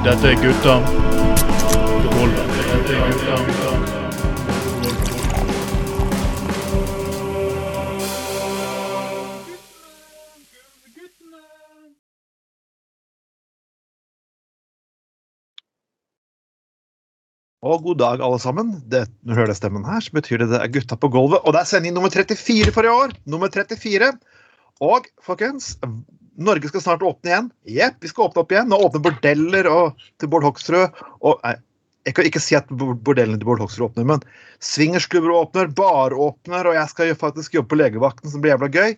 Dette er gutta. Dette er gutta. Og god dag, alle sammen. Det, når du hører stemmen her, så betyr det det er gutta på gulvet. Og det er sending nummer 34 for i år. Nummer 34. Og folkens, Norge skal snart åpne igjen. Jepp, vi skal åpne opp igjen. Nå åpner bordeller og, til Bård Hoksrud. Og nei, jeg kan ikke si at bordellene til Bård Hoksrud åpner, men swingersklubber åpner, bar åpner, og jeg skal faktisk jobbe på legevakten, som blir jævla gøy.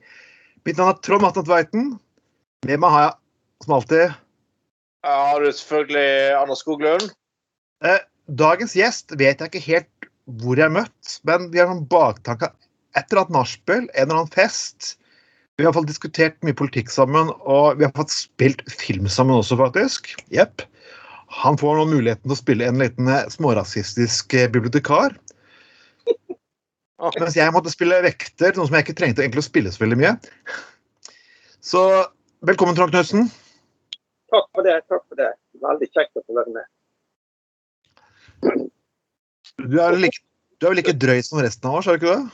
Mitt navn er Trond Atne Tveiten. Med meg har jeg, som alltid Ja, har du selvfølgelig Anders Skoglund. Eh, dagens gjest vet jeg ikke helt hvor jeg har møtt, men vi har noen baktanker. Et eller annet nachspiel, en eller annen fest. Vi har fått diskutert mye politikk sammen, og vi har fått spilt film sammen også, faktisk. Jepp. Han får nå muligheten til å spille en liten eh, smårasistisk eh, bibliotekar. Mens jeg måtte spille vekter, noe som jeg ikke trengte egentlig å spille så veldig mye. Så velkommen, Trond Knutsen. Takk for det. takk for det. Veldig kjekt å få være med. Du er vel like, du er vel like drøy som resten av oss, er du ikke det?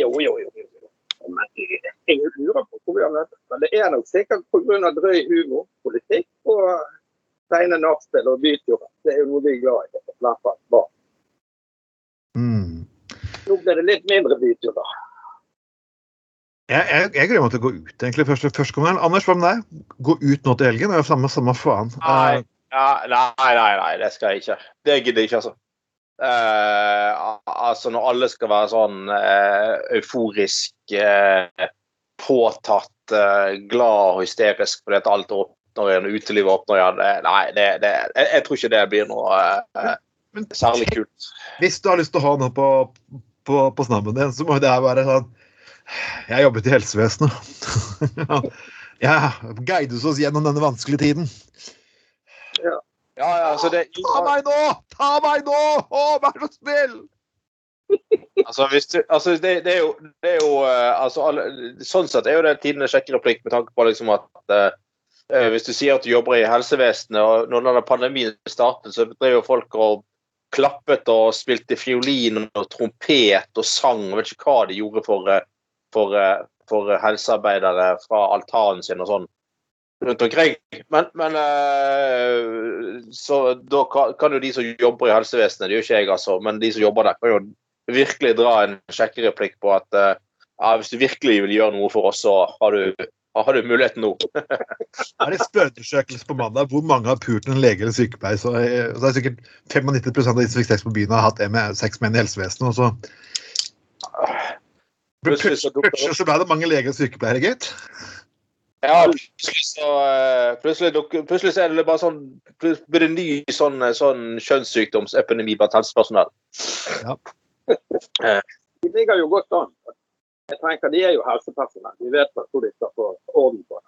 Jo, jo, jo. Jo. Men jeg lurer på hvor vi har møtt. Men det er nok sikkert pga. drøy humor, politikk og seine nachspiel og byturer. Det er jo noe vi er glad i. i fall barn. Mm. Nå blir det litt mindre byturer. Jeg, jeg, jeg gleder meg til å gå ut egentlig først, først kommer. Anders, hva med deg? Gå ut nå til helgen? Det er jo samme, samme faen. Nei. Ja, nei, nei, nei, det skal jeg ikke. Det gidder jeg ikke, altså. Al- altså når alle skal være sånn uh, euforisk uh, påtatt, glad og hysterisk fordi at alt åpner igjen, utelivet åpner igjen. Det, nei, det, det, jeg, jeg tror ikke det blir noe Men særlig kult. Hvis du har lyst til å ha noe på, på, på snabben din, så må det være sånn Jeg jobbet i helsevesenet. ja, guides oss gjennom denne vanskelige tiden. Ja, ja, altså det, Ta meg nå! Ta meg nå! Å, vær så snill! Altså, du, altså det, det er jo, det er jo eh, altså, alle, Sånn sett er jo det tidenes sjekkereplikk med tanke på liksom at eh, eh, Hvis du sier at du jobber i helsevesenet, og når denne pandemien startet, så drev jo folk og klappet og spilte fiolin og trompet og sang og vet ikke hva de gjorde for, eh, for, for helsearbeidere fra altanen sin og sånn rundt omkring. Men, men eh, så da kan, jo de som jobber i helsevesenet, det gjør ikke jeg altså, men de som jobber der, kan jo virkelig dra en sjekkereplikk på at eh, ja, hvis du virkelig vil gjøre noe for oss, så har du, har du muligheten nå. Er det spørreundersøkelse på mandag hvor mange har pult en lege eller sykepleier? Så, eh, så er sikkert 95 av de som fikk sex på byen, har hatt sex med en i helsevesenet. Og så Plutselig så ble det mange leger og sykepleiere, gitt. Ja, plutselig så, eh, plutselig, plutselig så er det bare sånn blir det en ny sånn, sånn kjønnssykdomsepidemi blant helsepersonell. De ligger jo godt an. Jeg tenker De er jo helsepersonell. De vet hvor de skal få orden på det.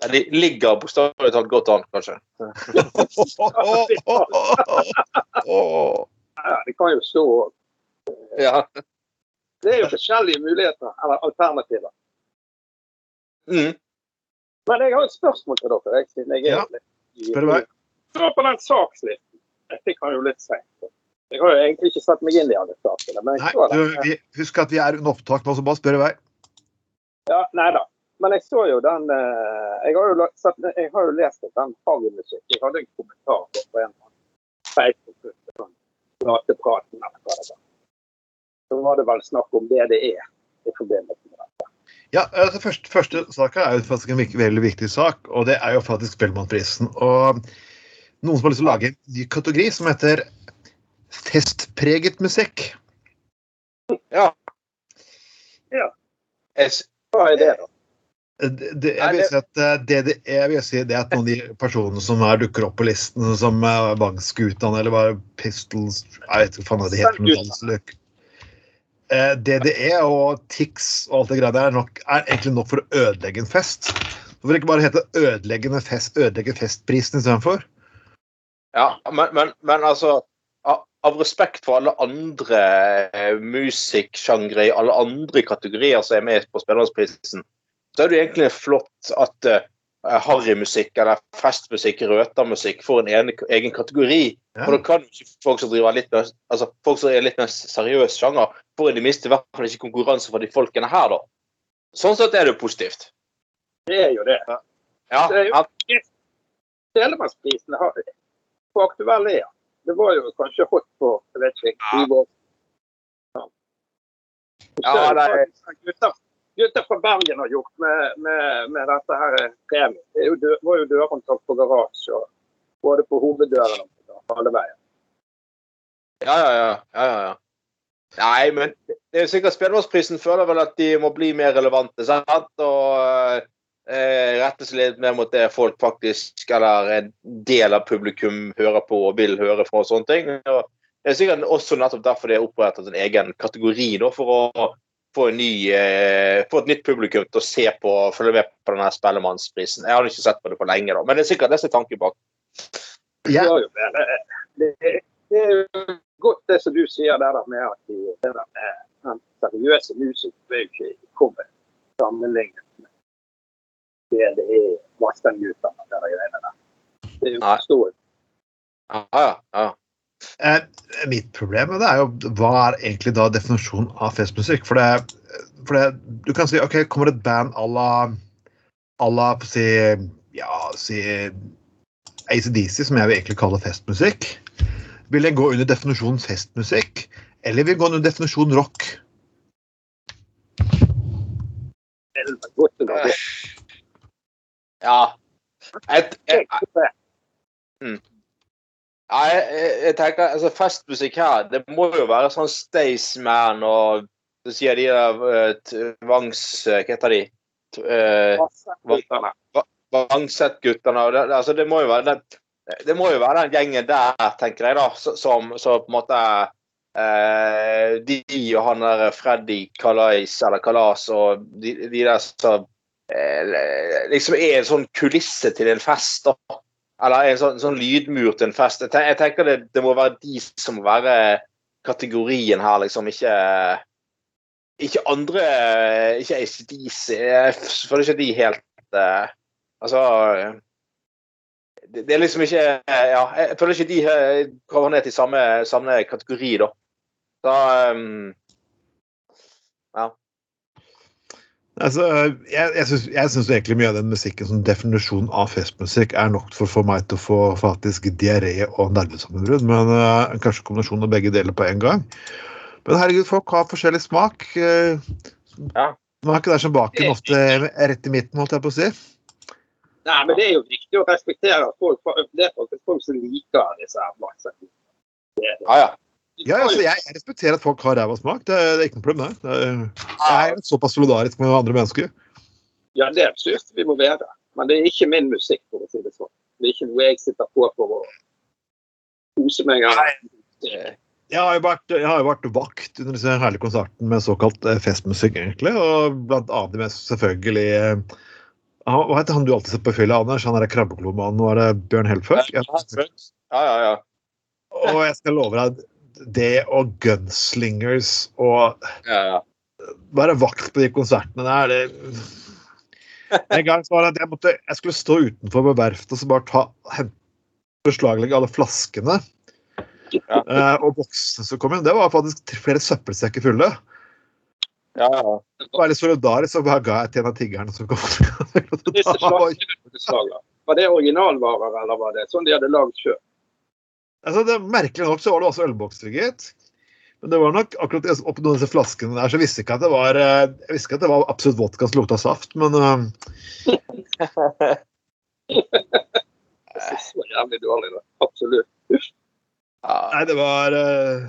Ja, De ligger bokstavelig talt godt an, kanskje. Ja, de kan jo stå òg. Ja. Det er jo forskjellige muligheter, eller alternativer. Mm. Men jeg har et spørsmål til dere. Jeg, siden jeg er Ja, spør meg. Så på den sakslisten. Jeg kan jo litt seint. Jeg har jo egentlig ikke satt meg inn i alle sakene. Men Nei, du, vi, husk at vi er under opptak nå, så bare spør i vei. Ja, nei da. Men jeg så jo den eh, Jeg har jo, satt, jeg har jo lest den Harry-musikk. Jeg hadde en kommentar på på en Facebook-gruppe. Sånn, det. Så var det vel snakk om DDE i forbindelse med dette. Ja, altså første, første saka er jo faktisk en veldig viktig sak, og det er jo faktisk Spellemannprisen. Og noen som har lyst til å lage en ny kategori som heter festpreget musikk. Ja. Ja. Hva er det, da? Det, det, jeg vil si at eh, det, det, jeg vil si det er at noen av de personene som her dukker opp på listen, som uh, Vangsgutan eller bare Pistols Jeg vet ikke hva faen det heter. for noe danseløk. Eh, DDE og Tix og alt det greia der er, nok, er egentlig nok for å ødelegge en fest. Hvorfor ikke bare hete 'ødeleggende fest', 'ødelegge festprisen' istedenfor? Ja, men, men, men altså av, respekt for alle andre eh, musikksjangre i alle andre kategorier som er med på Spellemannsprisen, så er det egentlig flott at, eh, eh, harrymusikk eller festmusikk, røtermusikk, får en egen, egen kategori. Ja. Og da kan ikke folk som driver litt mer, altså folk som er litt mer seriøs sjanger, får i det minste i hvert fall ikke konkurranse fra de folkene her, da. Sånn sett er det jo positivt. Det er jo det. Ja, Det er jo- ja, Telemannsprisen har på aktuell er? Det var jo kanskje hot på jeg vet ikke, 20 år Ja, Ja, det er- Gutter, gutter fra Bergen har gjort med, med, med dette her premien. Det er jo var jo dørhåndtak på garasje, og både på hoveddøren og alle veier. ja, ja, ja, ja, ja, ja. Nei, men det er sikkert Spellemannsprisen føler vel at de må bli mer relevante, sant? Og eh, rette seg litt mer mot det folk faktisk, eller en del av publikum, hører på og vil høre på og sånne ting. Og det er sikkert også nettopp derfor de har opprettet en egen kategori da, for å få, en ny, eh, få et nytt publikum til å se på og følge med på denne Spellemannsprisen. Jeg har ikke sett på det på lenge, da, men det er sikkert det som er tanken bak. Det, Ja. jo det. Er jo godt det som du sier der med at de, det der med den seriøse musikeren er jo ikke kommet sammenlignet med det det er Vassendgutene de greiene der. Det er jo forståelig. Ja, ja, ja. Eh, mitt problem med det er jo hva er egentlig da definisjonen av festmusikk? For det, for det Du kan si OK, kommer et band à la à la på si, ja, si ACDC, som jeg vil egentlig kalle festmusikk. Vil jeg gå under definisjonen festmusikk, eller vil jeg gå under definisjonen rock? Det er godt å lage. ja. Et, et, Det Ja, jeg, jeg- tenker, altså Festmusikk her, det må jo være sånn Staysman og Så sier de der eh, tvangs... eh, Hva heter de? Eh, Vangset-guttene. Det, det- altså, det må jo være den det må jo være den gjengen der, tenker jeg, da, som, som på en måte eh, De og han der Freddy Kalais, eller Kalas, og de, de der som eh, liksom er en sånn kulisse til en fest, da. Eller en sånn, sånn lydmur til en fest. Jeg, tenker, jeg tenker det, det må være de som må være kategorien her, liksom. Ikke, ikke andre Ikke ACDC. Jeg føler ikke de helt uh, Altså det, det er liksom ikke Ja, jeg føler ikke de eh, kommer ned til samme, samme kategori, da. Da um, Altså, jeg jeg syns, jeg syns egentlig mye av den musikken som definisjon av festmusikk er nok for å få meg til å få faktisk diaré og nervesammenbrudd, men uh, kanskje kombinasjon av begge deler på en gang. Men herregud, folk har forskjellig smak. Uh, Ja. Man er ikke der som baken, ofte rett i midten, holdt jeg på å si. Nei, men det er jo viktig å respektere at folk, det er folk som liker disse er det. Ja, ja. Ja, altså, jeg, jeg respekterer at folk har ræva smak. Det, er- det er ikke noe problem, det. det. er- Jeg er såpass solidarisk med andre mennesker. Ja, det syns vi må være. Men det er ikke min musikk, for å si det sånn. Det er ikke noe jeg sitter på for å kose meg av. Jeg har, jo vært, jeg har jo vært vakt under disse herlige konsertene med såkalt eh, festmusikk, egentlig. Og blant annet med selvfølgelig eh, Hva heter han du alltid ser på fylla, Anders? Han er krabbeklomannen, nå er det Bjørn Helføk? Ja. Ja, ja, ja. Og jeg skal love deg, det og gunslingers og ja, ja. være vakt på de konsertene der, det En gang så var det at jeg, måtte, jeg skulle stå utenfor på verftet og bare ta, beslaglegge alle flaskene. Ja. Uh, og boksene som kom inn. Det var faktisk flere søppelsekker fulle. ja, ja. Være litt solidarisk så bare ga jeg til en av tiggerne som kom. Var det originalvarer, eller var det sånn de hadde lagd sjøl? Altså, det, merkelig nok så var det også ølbokser, gitt. Men det var nok akkurat det- oppi noen av disse flaskene der, så jeg visste ikke at det var eh, jeg visste ikke at det var absolutt vodka som lukta saft, men eh, Så jævlig dårlig, da. Absolutt. Nei, det var uh...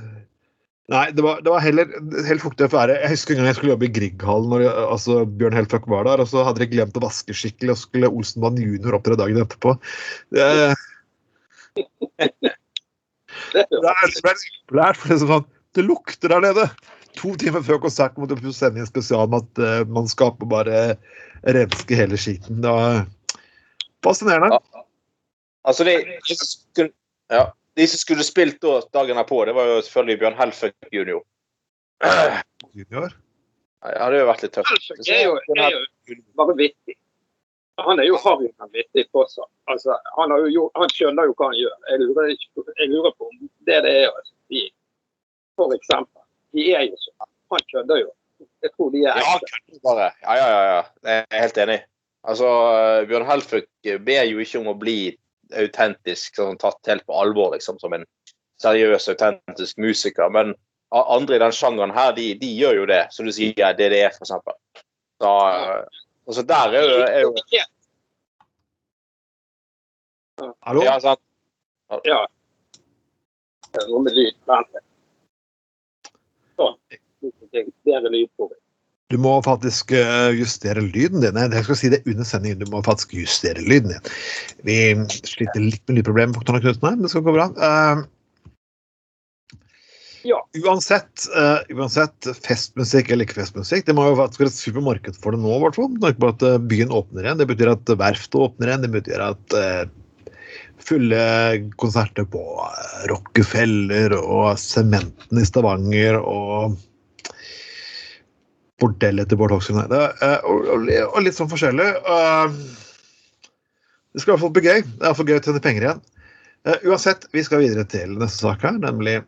Nei, det var, det var heller helt fuktig affære. Jeg husker en gang jeg skulle jobbe i Grieghallen når jeg- altså, Bjørn Helfuck var der, og så hadde de glemt å vaske skikkelig, og så skulle Olsenmann junior opptre dagen etterpå. Det, Det er populært, for det, er sånn, det lukter der nede. To timer før konserten måtte vi sende inn spesial med at man skaper bare renske hele skiten. Det var fascinerende. Altså, de, de, som skulle, ja, de som skulle spilt da, dagen herpå, det var jo selvfølgelig Bjørn Helføk junior Ja, Junior. det hadde jo vært litt tøft. er jo, er jo bare vittig. Han er jo avgjørende vittig fortsatt. Altså, han, gjort, han skjønner jo hva han gjør. Jeg lurer, jeg lurer på om det det er altså, de, For eksempel. De er jo sånn. Han skjønner jo. Jeg tror de er Ja, kødder bare. Ja, ja, ja, ja. Jeg er helt enig. Altså, Bjørn Helfuk ber jo ikke om å bli autentisk, sånn, tatt helt på alvor, liksom, som en seriøs, autentisk musiker. Men andre i den sjangeren her, de, de gjør jo det, som du sier, DDE, eksempel. Så, altså, der er jo, er jo Hallo? Ja, sant? Ja. Det er Noe med lyd. Vent litt. Sånn. Bedre lyd på det. Du må faktisk eh, justere lyden din. Nei, Jeg skal si det under sendingen. Du må faktisk justere lyden din. Vi sliter litt med lydproblemer på Knut Knutsen her, men det skal gå bra. Ja. Uansett, uh, uansett festmusikk eller ikke festmusikk, det må jo være et supermarked for det nå, i hvert fall. Med at eh, byen åpner igjen. Det betyr at verftet åpner igjen. Det betyr at uh, fulle konserter på Rockefeller og Sementen i Stavanger og bordellet til Bård Hoksrud eh, Og, og, og litt sånn forskjellig. Det skal i hvert fall bli gøy. Det er iallfall gøy å tjene penger igjen. Uansett, vi skal videre til neste sak her, nemlig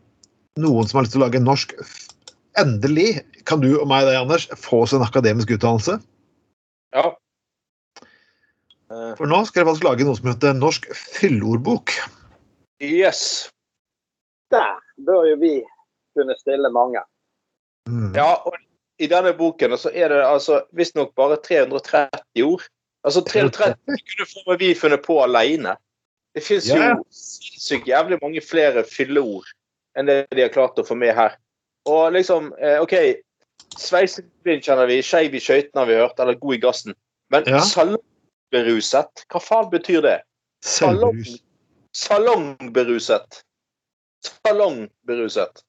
noen som har lyst til å lage norsk Endelig kan du og meg, det, Anders, få oss en akademisk utdannelse. Ja. For nå skal jeg faktisk lage noe som heter Norsk fyllordbok. yes. Der bør jo vi kunne stille mange. Mm. Ja, og i denne boken så er det altså visstnok bare 330 ord. Altså 330 kunne vi funnet på alene. Det fins jo Ja. sinnssykt jævlig mange flere fylleord enn det de har klart å få med her. Og liksom, eh, OK, sveiseblind kjenner vi, skeiv i skøytene har vi hørt, eller god i gassen. Men Ja. salongberuset, hva faen betyr det? Salong, salongberuset. Salongberuset.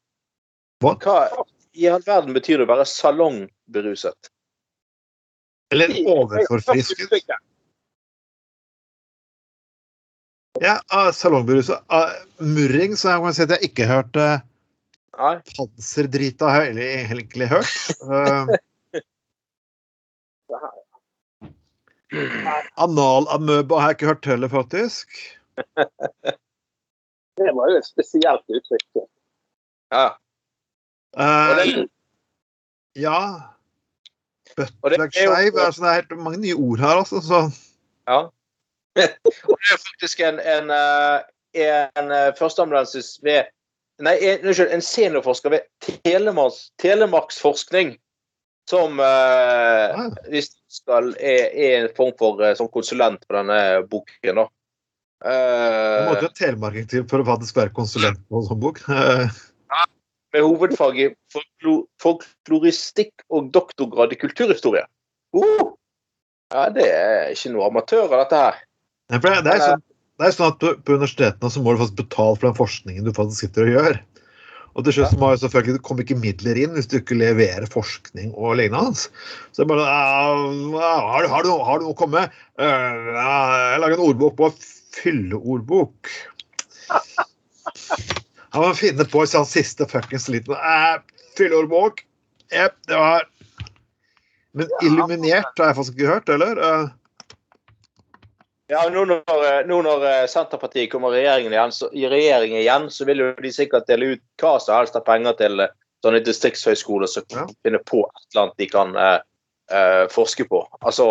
Hva? Hva i all verden betyr det å være salongberuset? Eller overforfrisket. Ja, uh, salongberuset. Uh, murring, så jeg kan si at jeg ikke hørte Nei. panserdrita har jeg egentlig hørt. Uh, Analamøba har jeg ikke hørt heller, faktisk. Det var jo et spesielt uttrykk. Ja. Uh, ja. Og det er jo- Buttplug-skeiv er sånn, det er helt mange nye ord her, altså. Så. ja. Og det er faktisk en, en, eh, en eh, førsteamanuensis ved Nei, en, unnskyld, en seniorforsker ved Telemarks, Telemarksforskning som eh, Ah. hvis skal er, er en form for eh, sånn konsulent på denne boken, da. Det Eh, måtte jo telemarking til for å faktisk være konsulent på en sånn bok. Med hovedfag i folklo- folkloristikk og doktorgrad i kulturhistorie. Uh! Ja, det er ikke noe amatører, dette her. For det, det, er sånn, det er sånn at på, på universitetene så må du faktisk betale for den forskningen du faktisk sitter og gjør. Og til slutt så må jo selvfølgelig det kommer ikke midler inn hvis du ikke leverer forskning og lignende. Så det er bare «Ah, Har du, har du, har du noe å komme med? «Øh, Jeg lager en ordbok på fylleordbok. Han må finne på en sånn siste fuckings liten fylleordbok. Jepp, det var Men illuminert har jeg faktisk ikke hørt, eller? Ja, nå når, eh, nå når eh, Senterpartiet kommer regjeringen igjen, så, i regjering igjen, så vil jo de sikkert dele ut hva som helst av penger til eh, sånne distriktshøyskoler som Ja. finner på et eller annet de kan eh, forske på. Altså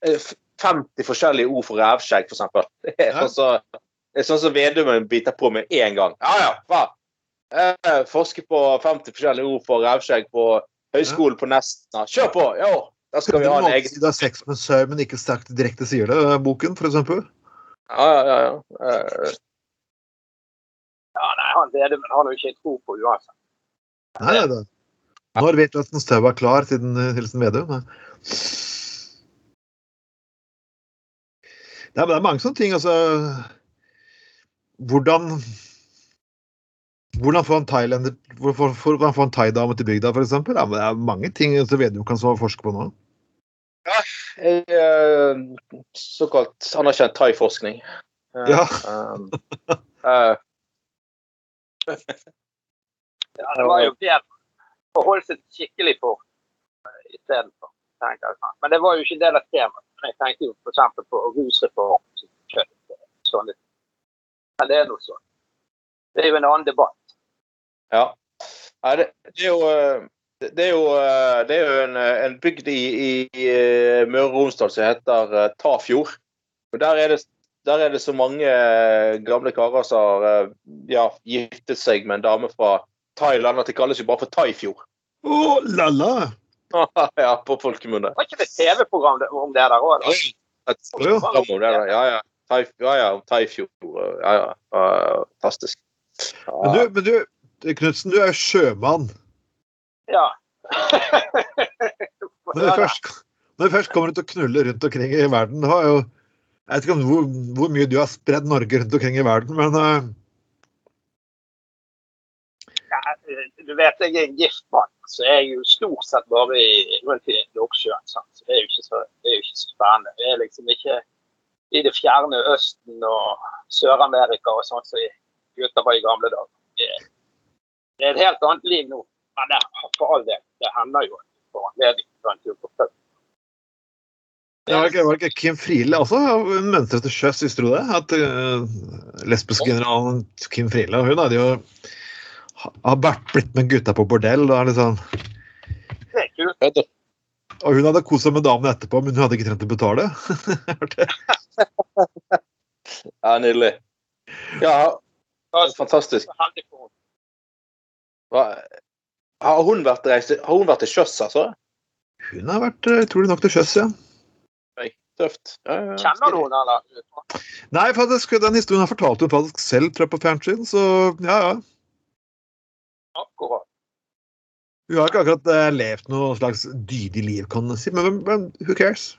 eh, 50 forskjellige ord for revskjegg, eksempel. Det er Ja. sånn som er sånn Vedumen biter på med én gang. Ja ja, hva? Eh, forske på 50 forskjellige ord for revskjegg på Høgskolen på Nesna. Kjør på! Jo, da skal vi ha en egen Du har sex med sau, men ikke sterkt direkte sier det, eh, boken, eksempel. Ja, ja, ja. ja. Eh, Ja, nei, han Vedemen har jo ikke tro på uansett. Nei, nei, nei. Når vet du at en stau er klar siden eh, Hilsen Vedum? Det er, det er mange sånne ting, altså Hvordan Hvordan få en hvordan få thaidame til bygda, f.eks.? Ja, det er mange ting som Vedum kan forske på nå. Jeg, er såkalt anerkjent thaiforskning. Eh, Ja. um, uh, Ja, det var jo bedre å holde seg skikkelig på eh, istedenfor. Men det var jo ikke en del av temaet. Men jeg tenkte jo f.eks. på rusreform. Sånn. Men det er noe sånn. Det er jo en annen debatt. Ja. Nei, det, det er jo eh, det er jo, eh, det er jo en, eh, en bygd i, i eh, Møre og Romsdal som heter Tafjord. Og der er, det, der er det så mange gamle karer som har ja, giftet seg med en dame fra Thailand at det kalles jo bare for Thaifjord. Oh, la la! ja, på folkemunne. Var ikke det TV-program om det der òg? Ja, ja. Ja, ja, Thaifjord. Ja, ja. ja. Fantastisk. Men du, men du Knutsen, du er sjømann. Ja. Når du først, når du først kommer ut og knuller rundt omkring i verden har jo, Jeg vet ikke hvor, hvor mye du har spredd Norge rundt omkring i verden, men uh... Ja, du vet jeg er en gift mann, så jeg er jo stort sett bare i, rundt i Nordsjøen. Så det er jo ikke så, det er jo ikke så spennende. Det er liksom ikke i det fjerne Østen og Sør-Amerika og sånn som gutter var i gamle dager. Det, det er et helt annet liv nå. Men det, for all del, det hender jo på anledning til en tur på pub. Ja, var var ikke Kim Friele også mønstret til sjøs, visste du det? At uh, lesbiskegeneralen Kim Friele hun hadde jo har vært blitt med gutta på bordell. Og, liksom, Det sånn... og hun hadde kost seg med damene etterpå, men hun hadde ikke trengt å betale. Ja, nydelig. Ja, fantastisk. Hva- Har hun vært, reise, har hun vært til sjøs, altså? Hun har vært utrolig nok til sjøs, ja. Oi, Tøft. Ja, ja, ja. Kjenner du henne, eller? Nei, faktisk, den historien har fortalt hun faktisk selv tror jeg, på fjernsyn, så ja, ja. Akkurat. Hun har ikke akkurat uh, levd noe slags dydig liv, kan man si, men, men, men who cares?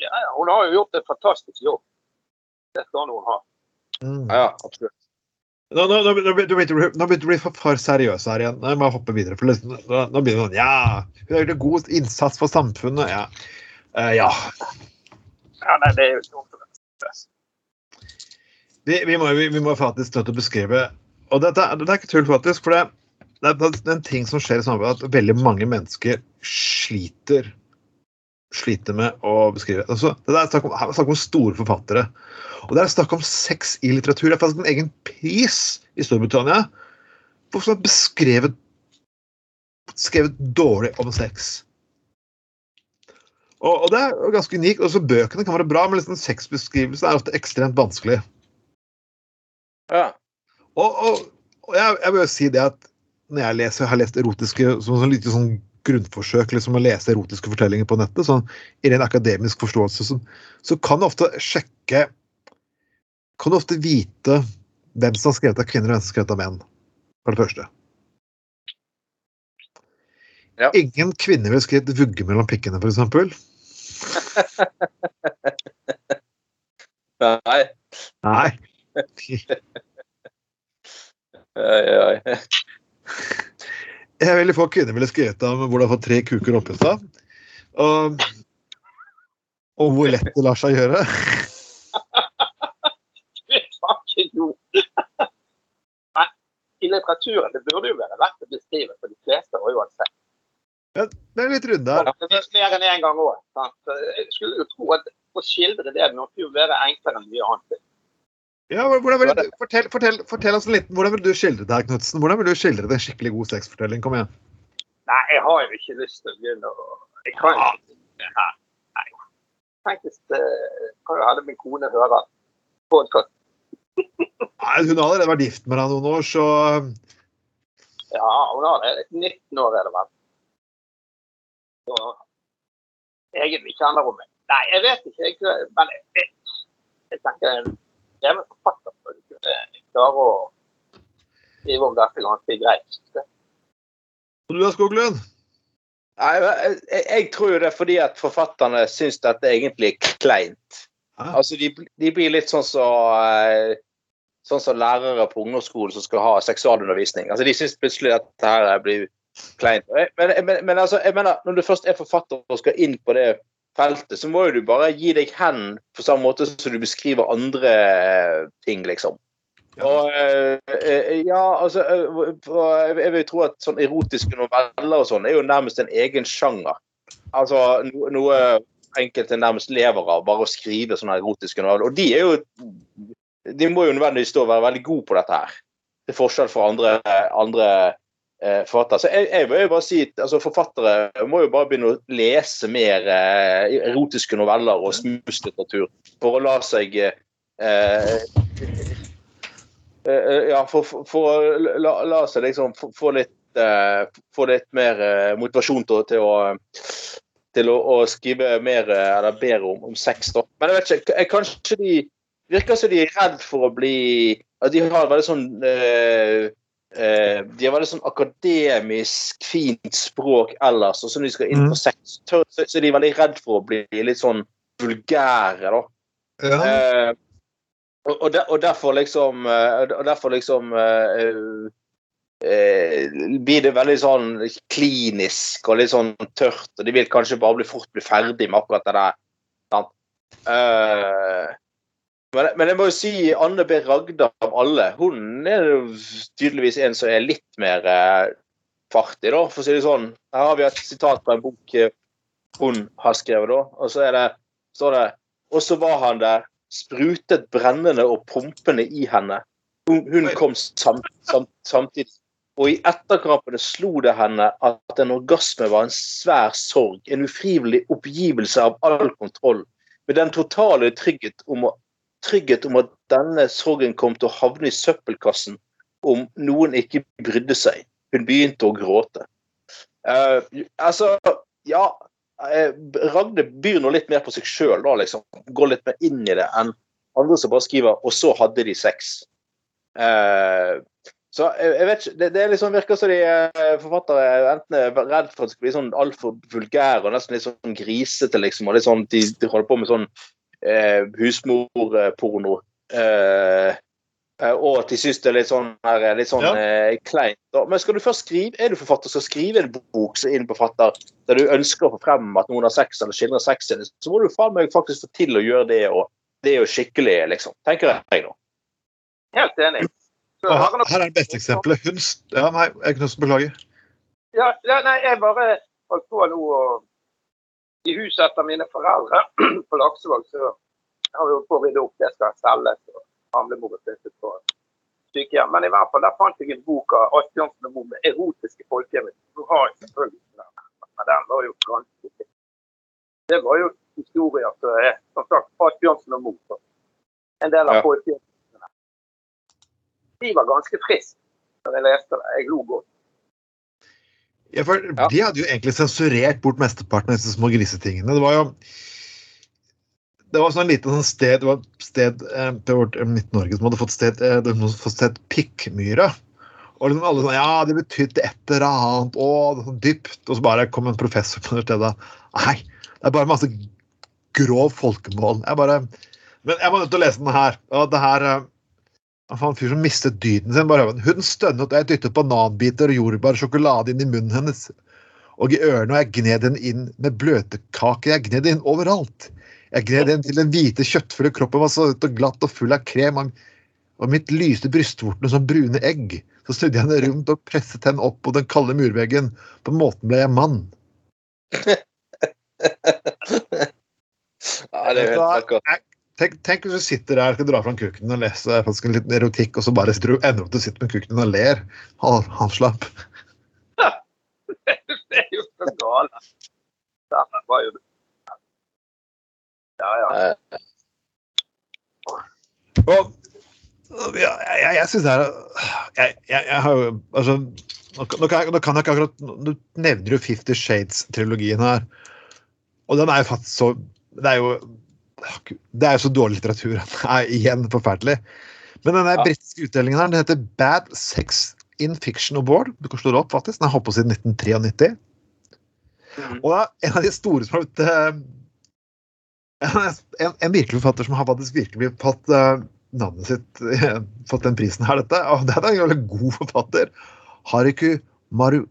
Ja, ja, hun har jo gjort en fantastisk jobb. Det skal hun ha. Mm. Ja, ja, absolutt. Nå, nå, nå, begynte du å bli- for, for seriøs her igjen. Nå må jeg hoppe videre. for liksom, Nå, nå begynner det sånn Ja, hun har gjort en god innsats for samfunnet. Ja. Uh, ja. Ja, nei, det er jo dumt. Vi, vi, må, vi, vi må faktisk nødt til å beskrive Og dette, det er ikke tull, faktisk. For det, det, det er en ting som skjer i samfunnet, at veldig mange mennesker sliter sliter med å beskrive. Altså, det er snakk om, her er snakk om store forfattere. Og det er snakk om sex i litteratur. Det er faktisk en egen pris i Storbritannia for som har beskrevet skrevet dårlig om sex. Og, og det er ganske unikt. Også bøkene kan være bra, men liksom sexbeskrivelsen er ofte ekstremt vanskelig. Ja. Og, og, og jeg, jeg vil jo si det at når jeg leser, har lest erotiske som sånn sånn, sånn grunnforsøk liksom å lese erotiske fortellinger på nettet, sånn i ren akademisk forståelse, så, så kan du ofte sjekke Kan du ofte vite hvem som har skrevet av kvinner og hvem som har skrevet av menn. For det første. Ja. Ingen kvinner ville skrevet 'vugge mellom pikkene', f.eks. Nei. Nei. Oi, oi. Jeg veldig få kvinner ville skrevet om hvor du har fått tre kuker oppi seg. Og, og hvor lett det lar seg gjøre. Ikke i litteraturen det burde jo være lett å beskrive for de fleste. og uansett. Ja, det er litt runde her. Det er mer enn én gang òg. Jeg skulle jo tro at å skildre det måtte jo være enklere enn mye annet. Ja, vil du, fortell, fortell, fortell oss litt, hvordan vil du skildre det her, Knutsen? Hvordan vil du skildre en skikkelig god sexfortelling? Kom igjen. Nei, jeg har jo ikke lyst til å begynne å Jeg kan ikke det her. Nei. Tenk hvis kan jo hende min kone hører podkast. Nei, hun har allerede vært gift med deg noen år, så Ja, hun har det. 19 år er det vel. Så egentlig kjenner hun meg. Nei, jeg vet ikke. Jeg, men jeg, jeg tenker jeg er forfatter for å kunne klare å skrive om dette ganske greit. Og du da, Skoglund? Nei, jeg, jeg tror jo det er fordi at forfatterne syns dette egentlig er kleint. Ja. Altså, de, de blir litt sånn som så, sånn som lærere på ungdomsskolen som skal ha seksualundervisning. Altså, De syns plutselig at dette her blir kleint. Men, men, men altså, jeg mener, når du først er forfatter og skal inn på det feltet, så må jo du bare gi deg hen på samme måte som du beskriver andre eh, ting, liksom. Ja. Og eh, eh, ja, altså jeg vil tro at sånn erotiske noveller og sånn er jo nærmest en egen sjanger. Altså noe enkelte nærmest lever av, bare å skrive sånne erotiske noveller. Og de er jo De må jo nødvendigvis da være veldig gode på dette her. Til forskjell fra andre, andre eh, forfattere. Så jeg, jeg vil bare si altså, forfattere må jo bare begynne å lese mer eh, erotiske noveller og smuslitteratur for å la seg eh, eh, Ja, for, for, for å la, la seg liksom få, litt eh, litt mer eh, motivasjon til, til å til å, å skrive mer eh, eller bedre om, om sex. da. Men jeg vet ikke, jeg, kanskje de virker som de er redd for å bli at De har veldig sånn eh, eh, De har veldig sånn akademisk, fint språk ellers, og så når de skal inn på sex, så, er de veldig redd for å bli litt sånn vulgære, da. Ja. Eh, og, og, der, og derfor liksom eh, Og derfor liksom eh, eh, blir det veldig sånn klinisk og litt sånn tørt. Og de vil kanskje bare bli fort bli ferdig med akkurat det der. Sant? Eh, men, men jeg må jo si Anne B. Ragde av alle, hun er jo tydeligvis en som er litt mer eh, fartig, da, for å si det sånn. Her har vi et sitat på en bok eh, hun har skrevet, da. Og så er det, står det Og så var han der, sprutet brennende og pumpende i henne. Hun, hun kom samt, samt, samtidig. Og i etterkrampene slo det henne at en orgasme var en svær sorg, en ufrivillig oppgivelse av all kontroll, med den totale trygghet om, å, trygghet om at denne sorgen kom til å havne i søppelkassen om noen ikke brydde seg. Hun begynte å gråte. Uh, altså, ja eh, Ragde byr nå litt mer på seg sjøl, da, liksom. Går litt mer inn i det enn andre som bare skriver 'og så hadde de sex'. Uh, så jeg, jeg vet ikke, det, det liksom virker som de forfattere enten er redd for at det skal bli sånn altfor vulgære og nesten litt sånn grisete, liksom. og litt sånn, De, de holder på med sånn eh, husmorporno. Eh, eh, og at de syns det er litt sånn, her, litt sånn Ja. eh, kleint. da. Men skal du først skrive, er du forfatter skal skrive en bok som innbefatter der du ønsker å få frem at noen har sex eller skildrer sex, så må du faen meg faktisk få til å gjøre det. og Det er jo skikkelig, liksom. Tenker jeg nå. Helt enig. Så her, her er det beste eksempelet. Hun Ja, nei, jeg kan også beklage. Ja, ja, nei, jeg bare holdt på nå og I huset etter mine foreldre på Laksevåg så har vi holdt på å rydde opp. Det skal selges. og Gamlemor er flyttet på sykehjem. Men i hvert fall, der fant jeg en bok av Asbjørnsen og Moe med erotiske folkeeventyr. Du har jeg selvfølgelig ikke den, men den var jo ganske Det var jo historier som er som sagt Asbjørnsen og Moe. En del av Ja. folkeeventyrene. De var ganske friske når jeg leste det. Jeg lo godt. Ja, for Ja. De hadde jo egentlig sensurert bort mesteparten av disse små grisetingene. Det var jo det var sånn lite sånn sted, det var et sted eh, på eh, Midt-Norge som hadde fått sted, eh, fått sted Pikkmyra. Og liksom alle sånn Ja, det betydde et eller annet. Å, det er så dypt. Og så bare kom en professor på universitetet. Nei, det er bare masse grov folkemål. Jeg bare Men jeg var nødt til å lese den her. Og det her eh, en fyr som mistet dyden sin. bare. Hun stønnet, og jeg dyttet bananbiter og jordbær og sjokolade inn i munnen hennes. Og i ørene, og jeg gned den inn med bløtkaker. Jeg gned den inn overalt. Jeg gned den til den hvite, kjøttfulle kroppen var så glatt og full av krem. Og- mitt lyste brystvortene som brune egg. Så snudde jeg henne rundt og presset henne opp på den kalde murveggen. På den måten ble jeg mann. Ja, det er helt akkurat. Tenk, tenk hvis du sitter der skal dra fram kukken og lese faktisk en liten erotikk, og så bare sitter du, ender opp til å sitte med kukken og ler. Han, han slapp. Det er jo så galt. Ja, ja. Og og ja, jeg, jeg, syns det er jeg, jeg, jeg har jo altså, nå, kan- nå, kan jeg, nå kan jeg ikke akkurat Du nevner jo Fifty Shades-trilogien her. Og den er jo faktisk så Det er jo det er jo så dårlig litteratur at det er igjen forferdelig. Men denne ja. britiske utdelingen her, den heter Bad Sex in Fiction Award. Du kan slå det opp, faktisk. Den har holdt på siden 1993. Mm. Og det er en av de store som har blitt eh, en, en, virkelig forfatter som har faktisk virkelig fått uh, navnet sitt uh, fått den prisen her, dette. Og det er da en veldig god forfatter. Haruku Maru,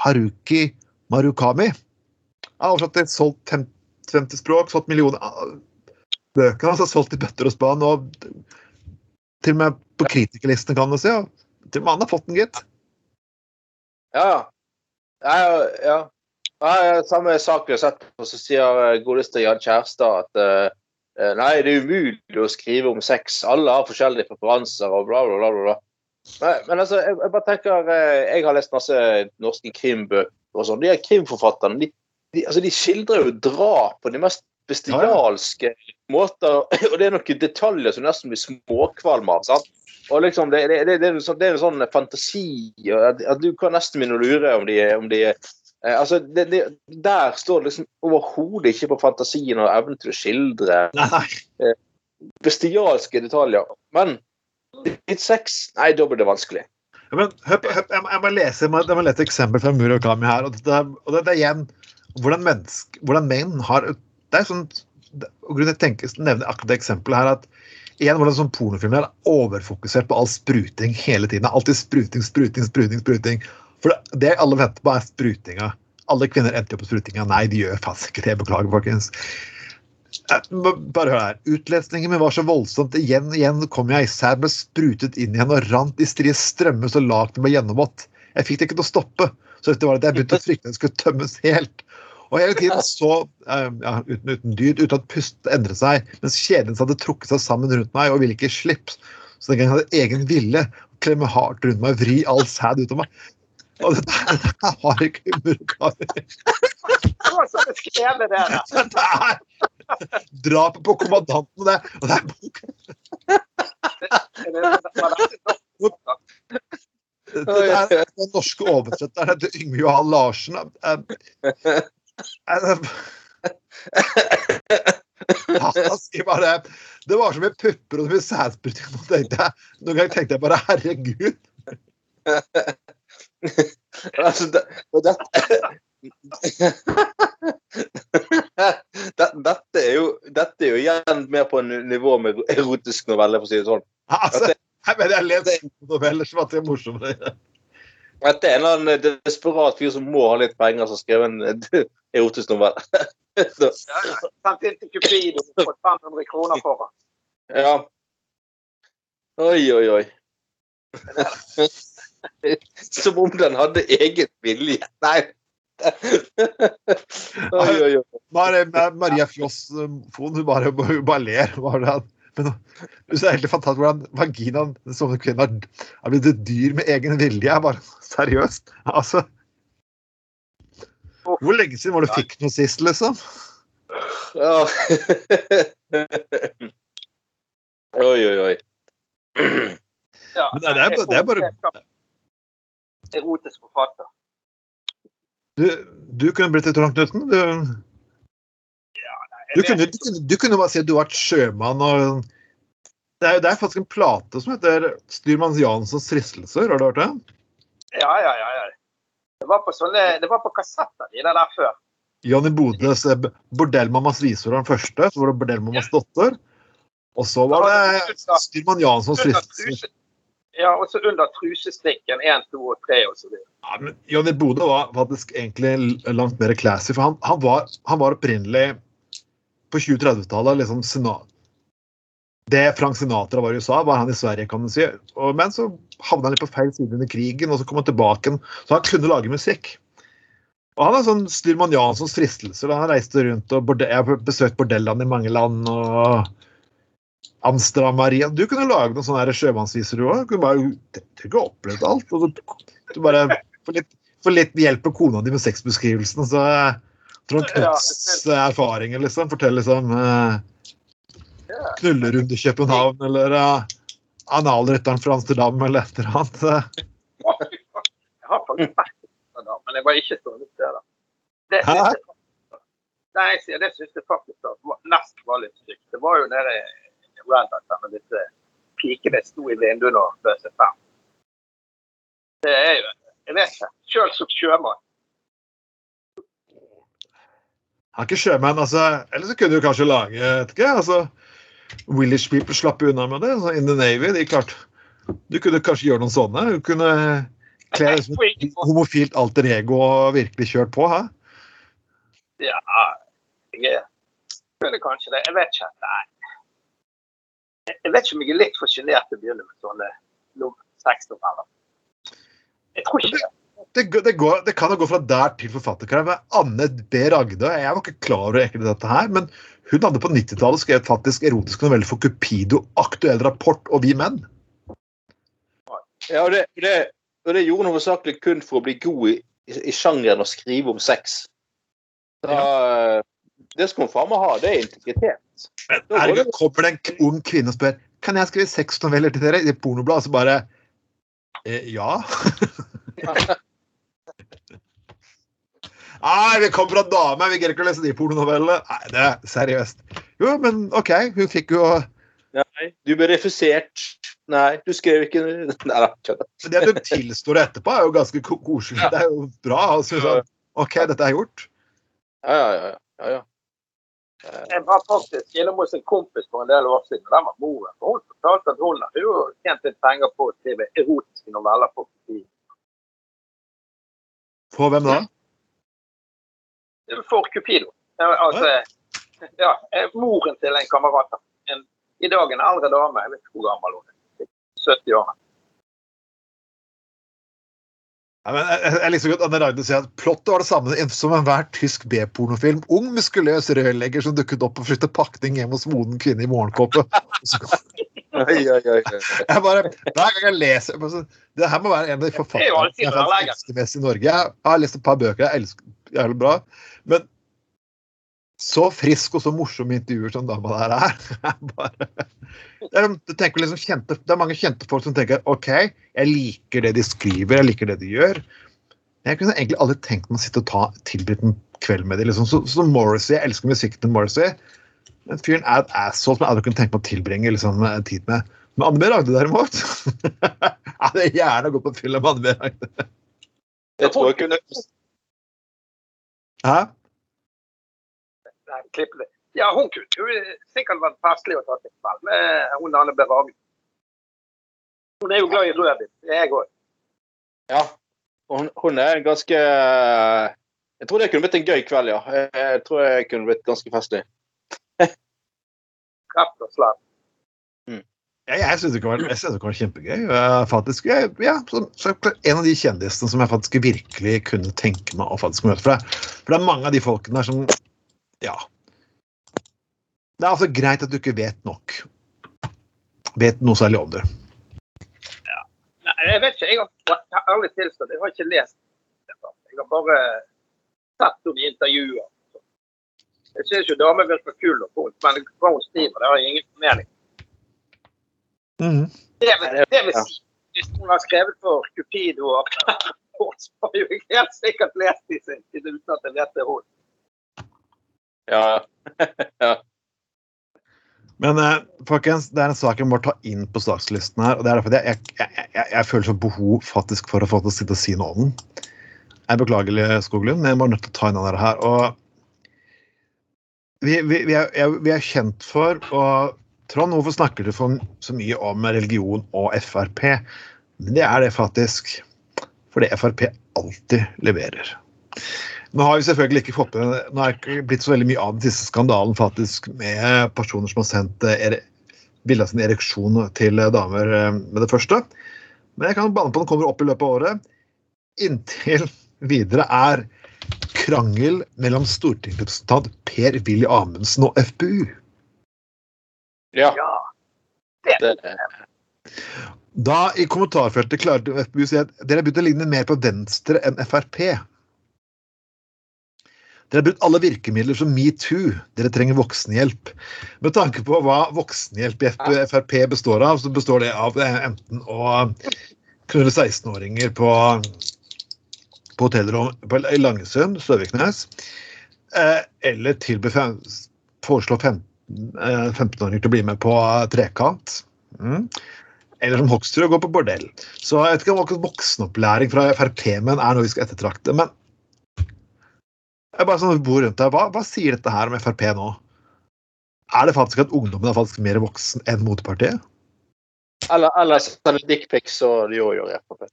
Haruki Marukami. Han har oversatt til solgt 50 omtrente språk, solgt millioner Bøkene hans altså, solgt i bøtter og spann, og til og med på kritikerlisten kan du si, Og til og med han har fått den, gitt. Ja, ja. Ja, ja. ja samme sak vi har sett, og så sier eh, godeste Jan Kjærstad at uh, Nei, det er umulig å skrive om sex. Alle har forskjellige preferanser og bla, bla, bla. bla. Nei, men altså, jeg, jeg, bare tenker Jeg har lest masse norske krimbøker og sånn. De er krimforfatterne de de, altså, de skildrer jo drap på de mest bestialske måter. Og det er noen detaljer som nesten blir småkvalm av. sant? Og liksom, det, det, det, det, er en sånn, det er en sånn fantasi at, at Du kan nesten begynne å lure om de, om de eh, altså, det, det, Der står det liksom overhodet ikke på fantasien og evnen til å skildre eh, bestialske detaljer. Men litt sex, nei, da blir det vanskelig. Ja, Men, høp, høp, jeg, må- jeg må lese jeg må, lese et eksempel fra Murakami her. og det, er- og det er igjen hvordan, menneske, hvordan menn har det er sånn, det, grunnen til at jeg nevner akkurat det eksempelet her, at igjen hvordan sånn pornofilmer er overfokusert på all spruting hele tiden. Alltid spruting, spruting, spruting. spruting. For det, det alle venter på, er sprutinga. Alle kvinner endte jo på sprutinga. Nei, de gjør faktisk ikke det. Beklager, folkens. Eh, Bare hør her. Utlesningen min var så voldsomt. Igjen igjen kom jeg. Sæd ble sprutet inn igjen og rant i strie strømmer så lagene ble gjennomvått. Jeg fikk det ikke til å stoppe. Så dette var at jeg begynte å frykte at den skulle tømmes helt. Og hele tiden så, eh, ja, uten, uten dyd, uten at pusten endret seg, mens kjeden hadde trukket seg sammen rundt meg og ville ikke slippe. Så den gangen hadde jeg egen ville klemme hardt rundt meg vri all sæd ut av meg. Og dette, dette har ikke Murakami. Sånn jeg skrev det der. Dette er drapet på kommandanten. Det, og det er bok. Det er den norske oversetteren Yngve Johan Larsen. Han sier bare Det var så mye pupper og så mye jeg- Noen ganger tenkte jeg bare herregud. Altså, det, det, det, dette, er jo, dette er jo igjen mer på en nivå med erotisk novelle, for å si det sånn. Altså, jeg mener, jeg lest noveller som at det er morsommere. Dette er en eller annen desperat fyr som må ha litt penger, som har skrevet en erotisk novelle. Så, Sendt inn til Cupido og fått 500 kroner for den. ja. Oi, oi, oi. Som om den hadde egen vilje. Nei. Oi, oi, oi. Mar Maria Fjoss eh, Fon, hun bare, hun bare ler. Bare det. Men det er helt fantastisk hvordan vaginaen som kvinne har, har blitt et dyr med egen vilje. Bare, Seriøst? Altså Hvor lenge siden var det du fikk noe sist, liksom? Ja. Oi, oi, oi. Ja, Men det er- det er- det er bare- Erotisk forfatter. Du, du kunne blitt litt Trond Knutsen. Du, du, kunne, du, kunne, du kunne bare si at du har vært sjømann og det er, det er faktisk en plate som heter 'Styrmann Janssons fristelser'. Har du hørt det? Ja, ja, ja. ja. Var på, sånne, det var på kassetter, de der, før. Johnny Bodes eh, 'Bordellmammas visor' var den første. Så var det 'Bordellmammas datter'. Og så var det Styrman Janssons fristelse. ja, og så under trusestrikken. 1, 2 og 3 og så videre. Ja, men Johnny Bode var faktisk egentlig langt mer classy, for han, han, var, han var opprinnelig på 2030-tallet liksom Det Frank Sinatra var i USA, var han i Sverige, kan man si. Og, men så havna han litt på feil side under krigen, og så kom han tilbake. Så han kunne lage musikk. Og han er sånn Styrman Janssons fristelser. Han reiste rundt og borde, Jeg har besøkt bordellene i mange land. og Amsterdam Maria. Du kunne lage noen sånne sjømannsviser, du òg. Du bare du ikke opplevd alt. Og du, du bare får litt, får litt hjelp av kona di med sexbeskrivelsen. Så Trond Knutts erfaringer, liksom. Fortell liksom eh, Knullerunde i København, eller uh, analrytteren fra Amsterdam, eller et eller annet. Jeg har faktisk vært der, da, men jeg var ikke så litt der. Det syns jeg, nei, jeg det syns jeg faktisk at nest var litt stygt. Det var jo nede i Hat med disse pikene sto i vinduene og bød seg frem. Det er jo Jeg vet ikke. Sjøl som sjømann. Han er ikke sjømann, altså. Eller så kunne du kanskje lage et ikke, altså, Willish People slapp unna med det. In the Navy, de klart. Du kunne kanskje gjøre noen sånne. Du kunne kle deg som et homofilt alter ego og virkelig kjørt på. Hæ? Ja, jeg føler kunne kanskje det. Jeg vet ikke. Nei. Jeg- vet ikke om jeg er litt for sjenert til å begynne med sånne no- sexnoveller. Jeg tror ikke det. Det, det, går, det kan jo gå fra der til forfatterkrav. Anne B. Ragde Jeg var ikke klar over egentlig dette her, men hun hadde på 90-tallet skrevet faktisk erotiske noveller for Cupido, Aktuell Rapport og Vi Menn. Ja, og det, det, og det gjorde hun hovedsakelig kun for å bli god i, i, i sjangeren å skrive om sex. Da, ja. Det skal hun faen meg ha. Det er integritet. Men Da det- kommer det en ung kvinne og spør Kan jeg skrive sexnoveller til dere i et pornoblad, og så bare eh, Ja. Nei, vi kommer fra dame, vi greier ikke å lese de pornonovellene. Nei, det er seriøst. Jo, men OK, hun fikk jo Nei, du ble refusert. Nei, du skrev ikke Nei da, kødda. Det du tilstår etterpå, er jo ganske koselig. koselig. Det er jo bra. Altså, sånn, OK, dette er gjort. Ja, ja, ja. ja, ja. Jeg var faktisk innom hos en kompis for en del år siden. Den var moren. og Hun fortalte at hun hadde jo tjent litt penger på å skrive erotiske noveller. på politiet. For hvem da? For Cupido. Altså, ja, eh, moren til en kamerat. En, I dag en eldre dame. Jeg vet ikke hvor gammel hun er. 70 år. Ja, men jeg, jeg liker så godt Anne Ragnhild sier at plottet var det samme som enhver tysk B-pornofilm. Ung, muskuløs rørlegger som dukket opp og flyttet pakning hjem hos moden kvinne i morgenkåpe. Jeg bare, Hver gang jeg leser sånn, Det her må være en av de er forfatterne jeg har lest mest i Norge. Jeg har lest et par bøker jeg elsker jævlig bra. Men så frisk og så morsom intervjuer som dama der er. bare, det, liksom kjente, det er mange kjente folk som tenker OK, jeg liker det de skriver, jeg liker det de gjør. Jeg kunne egentlig aldri tenkt meg å sitte og ta tilbudt en kveld med dem. Liksom. Så, Morrissey, Jeg elsker musikken til Morrissey. Den fyren er et asshole som jeg aldri kunne tenkt meg å tilbringe liksom, tid med. Men Anne B. Ragde derimot Jeg hadde gjerne gått på fylla med Anne B. Ragde. Jeg tror jeg kunne Hæ? Nei, klipp det. Ja, hun kunne jo sikkert vært festlig å ta til kveld med hun Anne Beragen. Hun er jo glad i rødvin. Det jeg òg. Ja. Hun, hun er ganske Jeg tror det kunne blitt en gøy kveld, ja. Jeg, tror jeg kunne blitt ganske festlig. Rett og slag. Jeg, jeg syns det, kan være- kjempegøy. Jeg, faktisk, jeg, ja, så, så en av de kjendisene som jeg faktisk virkelig kunne tenke meg å faktisk møte. For det, for det er mange av de folkene der som Ja. Det er altså greit at du ikke vet nok. Vet noe særlig om det. Nei, jeg vet ikke. Jeg har, ærlig tilstått, jeg har ikke lest dette. Jeg har bare sett henne i intervjuer. Jeg syns jo damer virker kul, og hun- men hva hun skriver, det har jeg ingen formening. Mhm. Det vil, det vil si, hvis hun har skrevet for Cupido og så har jeg jo helt sikkert lest de sin tid uten at jeg vet det er hun. Ja. Men eh, folkens, det er en sak jeg må ta inn på sakslisten her. og det er derfor jeg, jeg, jeg, jeg, jeg føler så behov faktisk for å få til å sitte og si noe om den. Jeg beklager, Skoglund, men jeg var nødt til å ta inn den her. og vi, vi, vi, er, vi er kjent for og Trond, hvorfor snakker du så mye om religion og Frp? Men det er det faktisk fordi Frp alltid leverer. Nå har vi selvfølgelig ikke fått med Nå er det ikke blitt så veldig mye av den siste skandalen faktisk med personer som har sendt eh, bilde av sin ereksjon til eh, damer eh, med det første. Men jeg kan banne på den kommer opp i løpet av året. Inntil videre er krangel mellom stortingsrepresentant Per-Willy Amundsen og FpU. Ja. Ja. Det, Da i kommentarfeltet klarte FpU å si at dere har begynt å ligne mer på Venstre enn Frp. Dere har brukt alle virkemidler som metoo. Dere trenger voksenhjelp. Med tanke på hva voksenhjelp i Frp består av, så består det av eh, enten å knulle 16-åringer på, på hotellrom på, i Langesund, Søviknes, eh, eller tilby fem, foreslå 15, eh, 15-åringer til å bli med på trekant. Mm. Eller som Hoksrud, gå på bordell. Så jeg vet ikke om akkurat voksenopplæring fra Frp-menn er noe vi skal ettertrakte. Men jeg bare sånn bor rundt deg, hva, hva sier dette her om Frp nå? Er det faktisk at ungdommen er faktisk mer voksen enn motpartiet? eller eller sende dickpics og de jo, i Frp.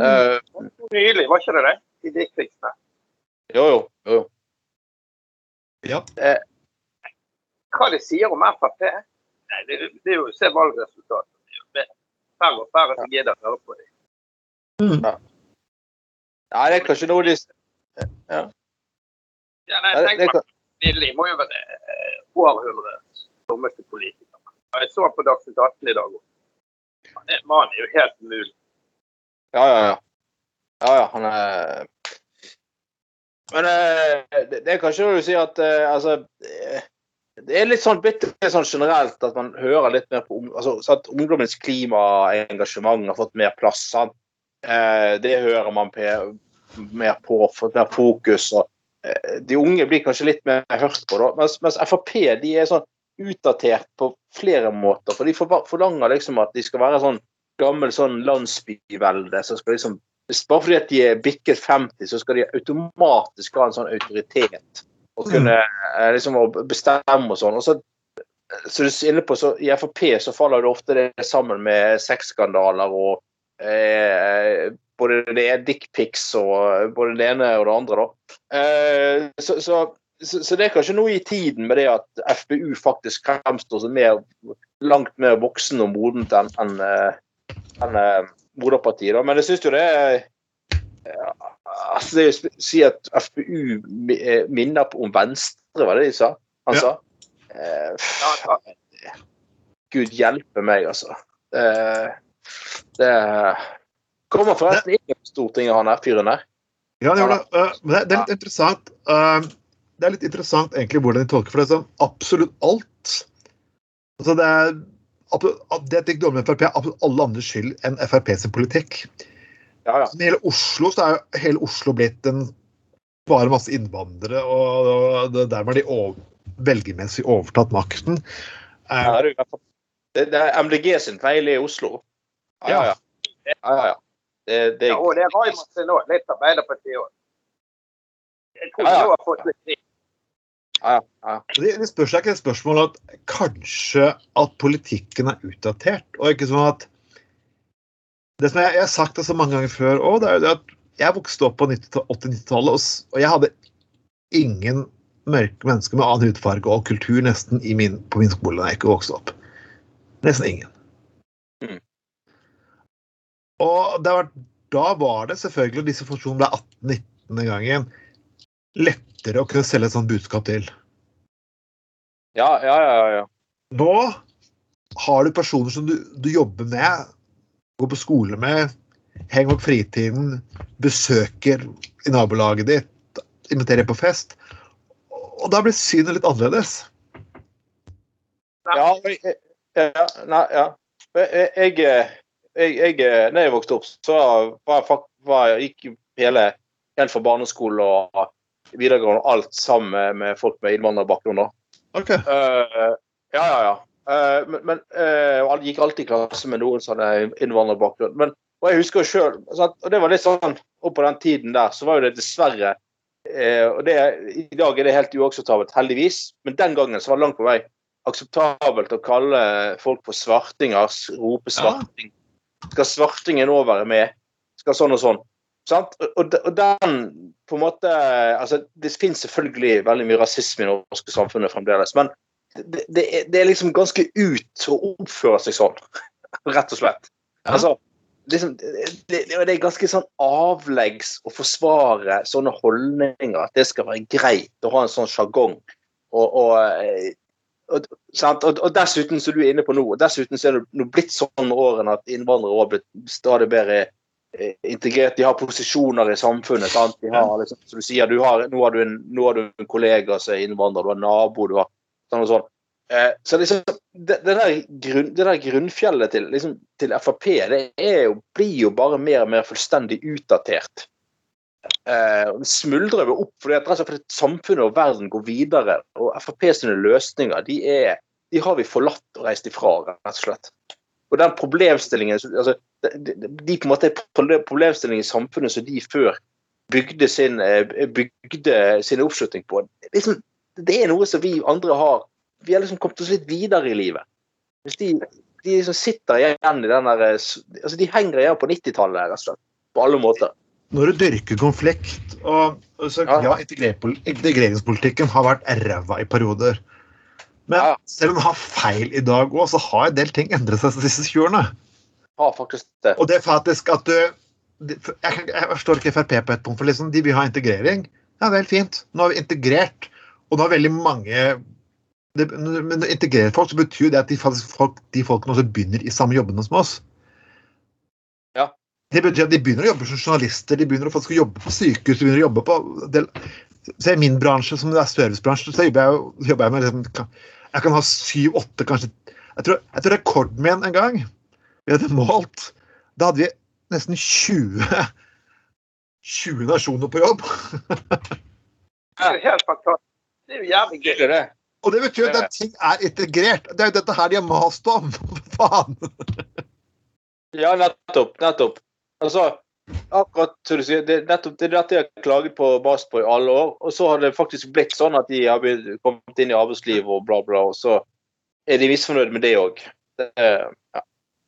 Uh, Nylig, var ikke det det? De dickpicsene. jo, jo. jo. Ja. Hva de sier om Frp? Nei, det, det er jo å se valgresultatet. Det er Færre og færre som gidder å høre på dem. Ja, det er kanskje noe de Ja, nei, Ja, nei, tenk tenker på kan- Billy må jo være eh, århundrets dummeste politiker. Jeg så på Dagsnytt 18 i dag. Er- Mannen er jo helt mulig. Ja, ja, ja. Ja, ja, han er Men eh, det, det er kanskje når du sier at eh, altså eh, Det er litt sånn bitte sånn generelt at man hører litt mer på altså, at ungdommens klimaengasjement har fått mer plass. Sant? Eh, det hører man pe, mer på, fått mer fokus. og eh, De unge blir kanskje litt mer hørt på, da. Mens, mens Frp de er sånn utdatert på flere måter. For de forlanger liksom at de skal være sånn gammel sånn landsbyvelde så skal liksom Bare fordi at de er bikket 50, så skal de automatisk ha en sånn autoritet. Og kunne mm. liksom bestemme og sånn. Og så, så du er inne på, så I Frp så faller det ofte det sammen med sexskandaler og eh, både det er dickpics og både det ene og det andre, da. Eh, så, så, så, det er kanskje noe i tiden med det at FPU faktisk fremstår som mer, langt mer voksen og modent enn en, en, eh, moderpartiet. Da. Men jeg syns jo det er ja, altså det er jo sp- Si at FPU eh, minner på om Venstre, var det de sa? Han Ja. sa? Eh. Gud hjelpe meg, altså. Det, det Kommer forresten inn på Stortinget, han her fyren der. Ja, det gjør det. Eh, men det, det er litt interessant. eh, det er litt interessant egentlig hvordan de tolker for det. er Sånn, absolutt alt. Altså det er det er det gikk dårlig med Frp, er absolutt alle andres skyld enn Frp sin politikk. Ja, ja. Så hele Oslo så er jo hele Oslo blitt en bare masse innvandrere, og, og dermed der var de over, velgermessig overtatt makten. Uh, Ja, det, det, det er MDG sin feil i Oslo. Ja, ja. ja. ja. Det, det, Ja, og det er Raymond sin òg. Litt Arbeiderpartiet òg. Jeg tror Ja, ja. har fått litt dritt. ja, ja, ja. Det, det spørs ikke et spørsmål at kanskje at politikken er utdatert. Og ikke sånn at Det som jeg, jeg har sagt det så mange ganger før òg, det er jo at jeg vokste opp på 80-90-tallet, og, og jeg hadde ingen mørke mennesker med annen hudfarge og kultur nesten i min, på min skole da jeg ikke vokste opp. Nesten ingen. Mm. Og det var, da var det selvfølgelig, disse funksjonene ble 18-19 gangen, lettere å kunne selge et sånt budskap til. ja, ja, ja, ja. Nå har du personer som du, du jobber med, går på skole med, henger opp fritiden, besøker i nabolaget ditt, inviterer på fest. Og da blir synet litt annerledes. Ja, jeg, ja, nei, ja. Jeg, jeg, jeg, når jeg vokste opp, så var jeg, var jeg gikk hele, helt fra barneskole og videregående alt sammen med, folk med innvandrerbakgrunn. Okay. Ok. Eh, ja, ja, ja. Eh, men men eh, og gikk alltid i klasse med noen hadde innvandrerbakgrunn. Men, og jeg husker sjøl, og det var litt sånn og på den tiden der, så var jo det dessverre uh, og det, I dag er det helt uakseptabelt, heldigvis, men den gangen så var det langt på vei akseptabelt å kalle folk for svartinger, rope svarting. Skal svartingen nå være med? Skal sånn og sånn. Sant? Og og den på en måte altså Det finnes selvfølgelig veldig mye rasisme i det norske samfunnet fremdeles, men det, det, er, det er liksom ganske ut å oppføre seg sånn, rett og slett. Ja. Altså, liksom, det, det, er ganske sånn avleggs å forsvare sånne holdninger, at det skal være greit å ha en sånn sjargong. Og, og, eh, og, sant? Og, dessuten, som du er inne på nå, dessuten så er det blitt sånn med årene at innvandrere har blitt stadig bedre eh, integrert. De har posisjoner i samfunnet. Sant? De har, liksom, som du sier, du har, nå, har du en, nå har du en kollega som er innvandrer, du har nabo, du har sånn og sånn. Eh, så liksom, det, det, der grunn, det der grunnfjellet til, liksom, til Frp det jo, blir jo bare mer og mer fullstendig utdatert. Eh, smuldrer jo opp fordi at fordi samfunnet og verden går videre. Og Frp sine løsninger de, er, de har vi forlatt og reist ifra, rett og slett. Og den problemstillingen altså, de, de, på en måte problemstillingen i samfunnet som de før bygde sin, eh, bygde sin oppslutning på, liksom, det er noe som vi andre har Vi har liksom kommet oss litt videre i livet. Hvis de, de liksom sitter igjen i den der eh, altså De henger igjen på 90-tallet, rett og slett. På alle måter. Når du dyrker konflikt og, og så, Ja. Ja, integreringspolitikken har vært ræva i perioder. Men selv om den har feil i dag òg, så har en del ting endret seg de siste 20 årene. Ja, faktisk det. Og det er faktisk at du jeg, jeg forstår ikke Frp på et punkt, for liksom, de vil ha integrering. Ja, vel, fint. Nå har vi integrert, og da har veldig mange det, Men integrerer folk, så betyr det at de, folk, de folkene også begynner i samme jobbene som oss. Ja. Det betyr at de begynner å jobbe som journalister, de begynner å faktisk å jobbe på sykehus, de begynner å jobbe på del, Se i min bransje, som det er servicebransje, så jobber jeg, jobber jeg med liksom, Jeg kan ha syv-åtte, kanskje jeg tror, jeg tror rekorden min en gang vi hadde målt Da hadde vi nesten 20 20 nasjoner på jobb. Det er helt fantastisk. Det er jo jævlig gøy. Det. Og det betyr at ting er integrert. Det er jo dette her de har mast om. Faen. Ja, nettopp. Nettopp. Altså, akkurat som du sier, det, er nettopp, det er dette jeg har klaget på mast på i alle år. Og så har det faktisk blitt sånn at de har blitt, kommet inn i arbeidslivet og bla, bla. Og så er de misfornøyd med det òg. Ja.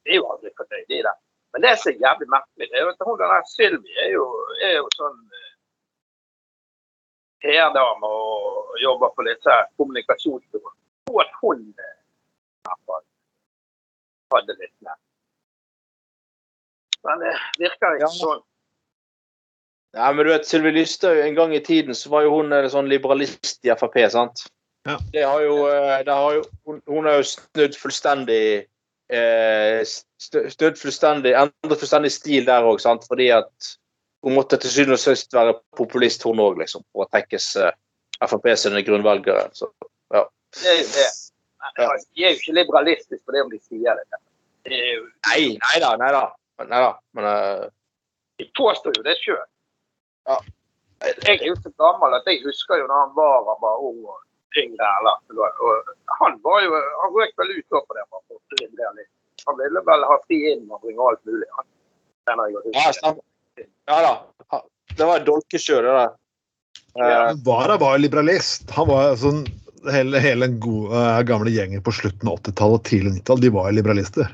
Det er jo aldri fornøyd i det. Men det er så jævlig merkelig, det er jo at hun der Sylvi er jo, er jo sånn eh, PR-dame og jobber på disse her kommunikasjonsbyråene. Og at hun eh, i hvert fall hadde litt mer. Men det virker ikke Ja. sånn. Ja, men du vet, Sylvi Lysthaug, en gang i tiden så var jo hun en sånn liberalist i Frp, sant? Ja. Det har jo, eh, det har jo hun, hun har jo snudd fullstendig eh, stø- Snudd fullstendig Endret fullstendig stil der òg, sant? Fordi at hun måtte til syvende og sist være populist, hun òg, liksom. og tekkes eh, Frp sine grunnvelgere. Så Det er jo det. Altså, de er jo ikke liberalistiske på det om de sier det. jo, Nei, nei da, nei da. Nei da. Men uh... de påstår jo det sjøl. Ja. Jeg er jo så gammel at jeg husker jo da han var han var ung og yngre. Eller, han var jo, han røk vel ut på det. Han, ville vel ha fri innvandring og alt mulig. Han, ja, stemmer. Ja da. Det var dolkekjør, det der. Eh, Men Vara var liberalist. Han var sånn Hele, hele den gode, eh, gamle gjengen på slutten av 80-tallet og tidlig 90-tall, de var liberalister.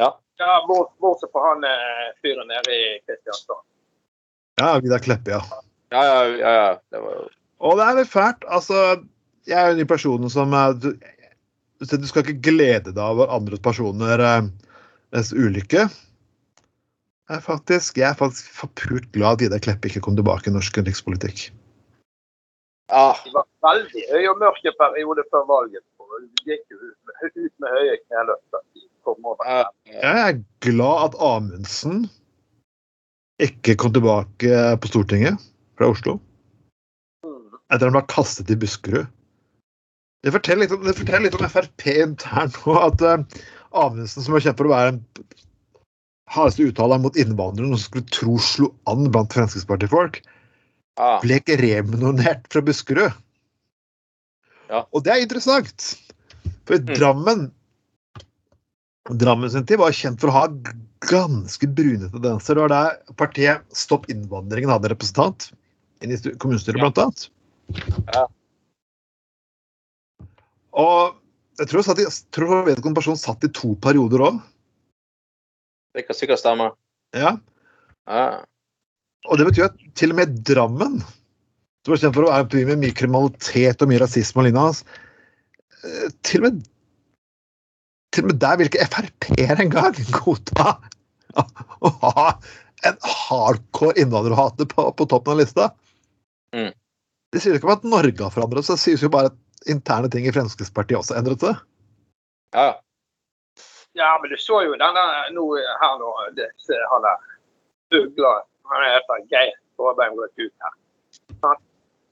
Ja, ja Bortsett fra han eh, fyren nede i Kristiansand. Ja, Vidar Kleppe, ja. ja, ja, ja, ja. Det var jo Og det er litt fælt. Altså, jeg er jo de person som du, du skal ikke glede deg over andre personer mens ulykke. Jeg er faktisk, jeg er faktisk forpult glad at Vidar Kleppe ikke kom tilbake i norsk rikspolitikk. Ja. det var veldig høy og mørke periode før valget. og De gikk jo ut med, ut med høye kneløfter. Jeg er glad at Amundsen ikke kom tilbake på Stortinget fra Oslo etter at han ble kastet i Buskerud. Det forteller litt om, det forteller litt om Frp internt nå, at uh, Amundsen, som er kjent for å være en hardeste uttaler mot innvandrere, noen skulle tro slo an blant Fremskrittspartifolk, ah. ble ikke remunert fra Buskerud. Ja. Og det er interessant. For Mm. Drammen Drammen sin tid var kjent for å ha ganske brune tendenser. Det var der partiet Stopp innvandringen hadde en representant i kommunestyret, Ja. blant annet. Ja. Og jeg tror, satt i, jeg tror vedkommende person satt i to perioder òg. Det kan sikkert stemme. Ja. Ja. Og det betyr at til og med Drammen, som var for å være med mye kriminalitet og mye rasisme og lignende, eh, til og med til og med der vil ikke Frp-er engang godta å ha en hardcore innvandrerhater på, på toppen av lista. Mm. Det sier ikke om at Norge har forandret seg, det sies jo bare at interne ting i Fremskrittspartiet også har endret seg. ja. Ja, men du så jo denne nå her nå, det, se, han er Ugla, han heter Geir Hårbein gått ut her. Han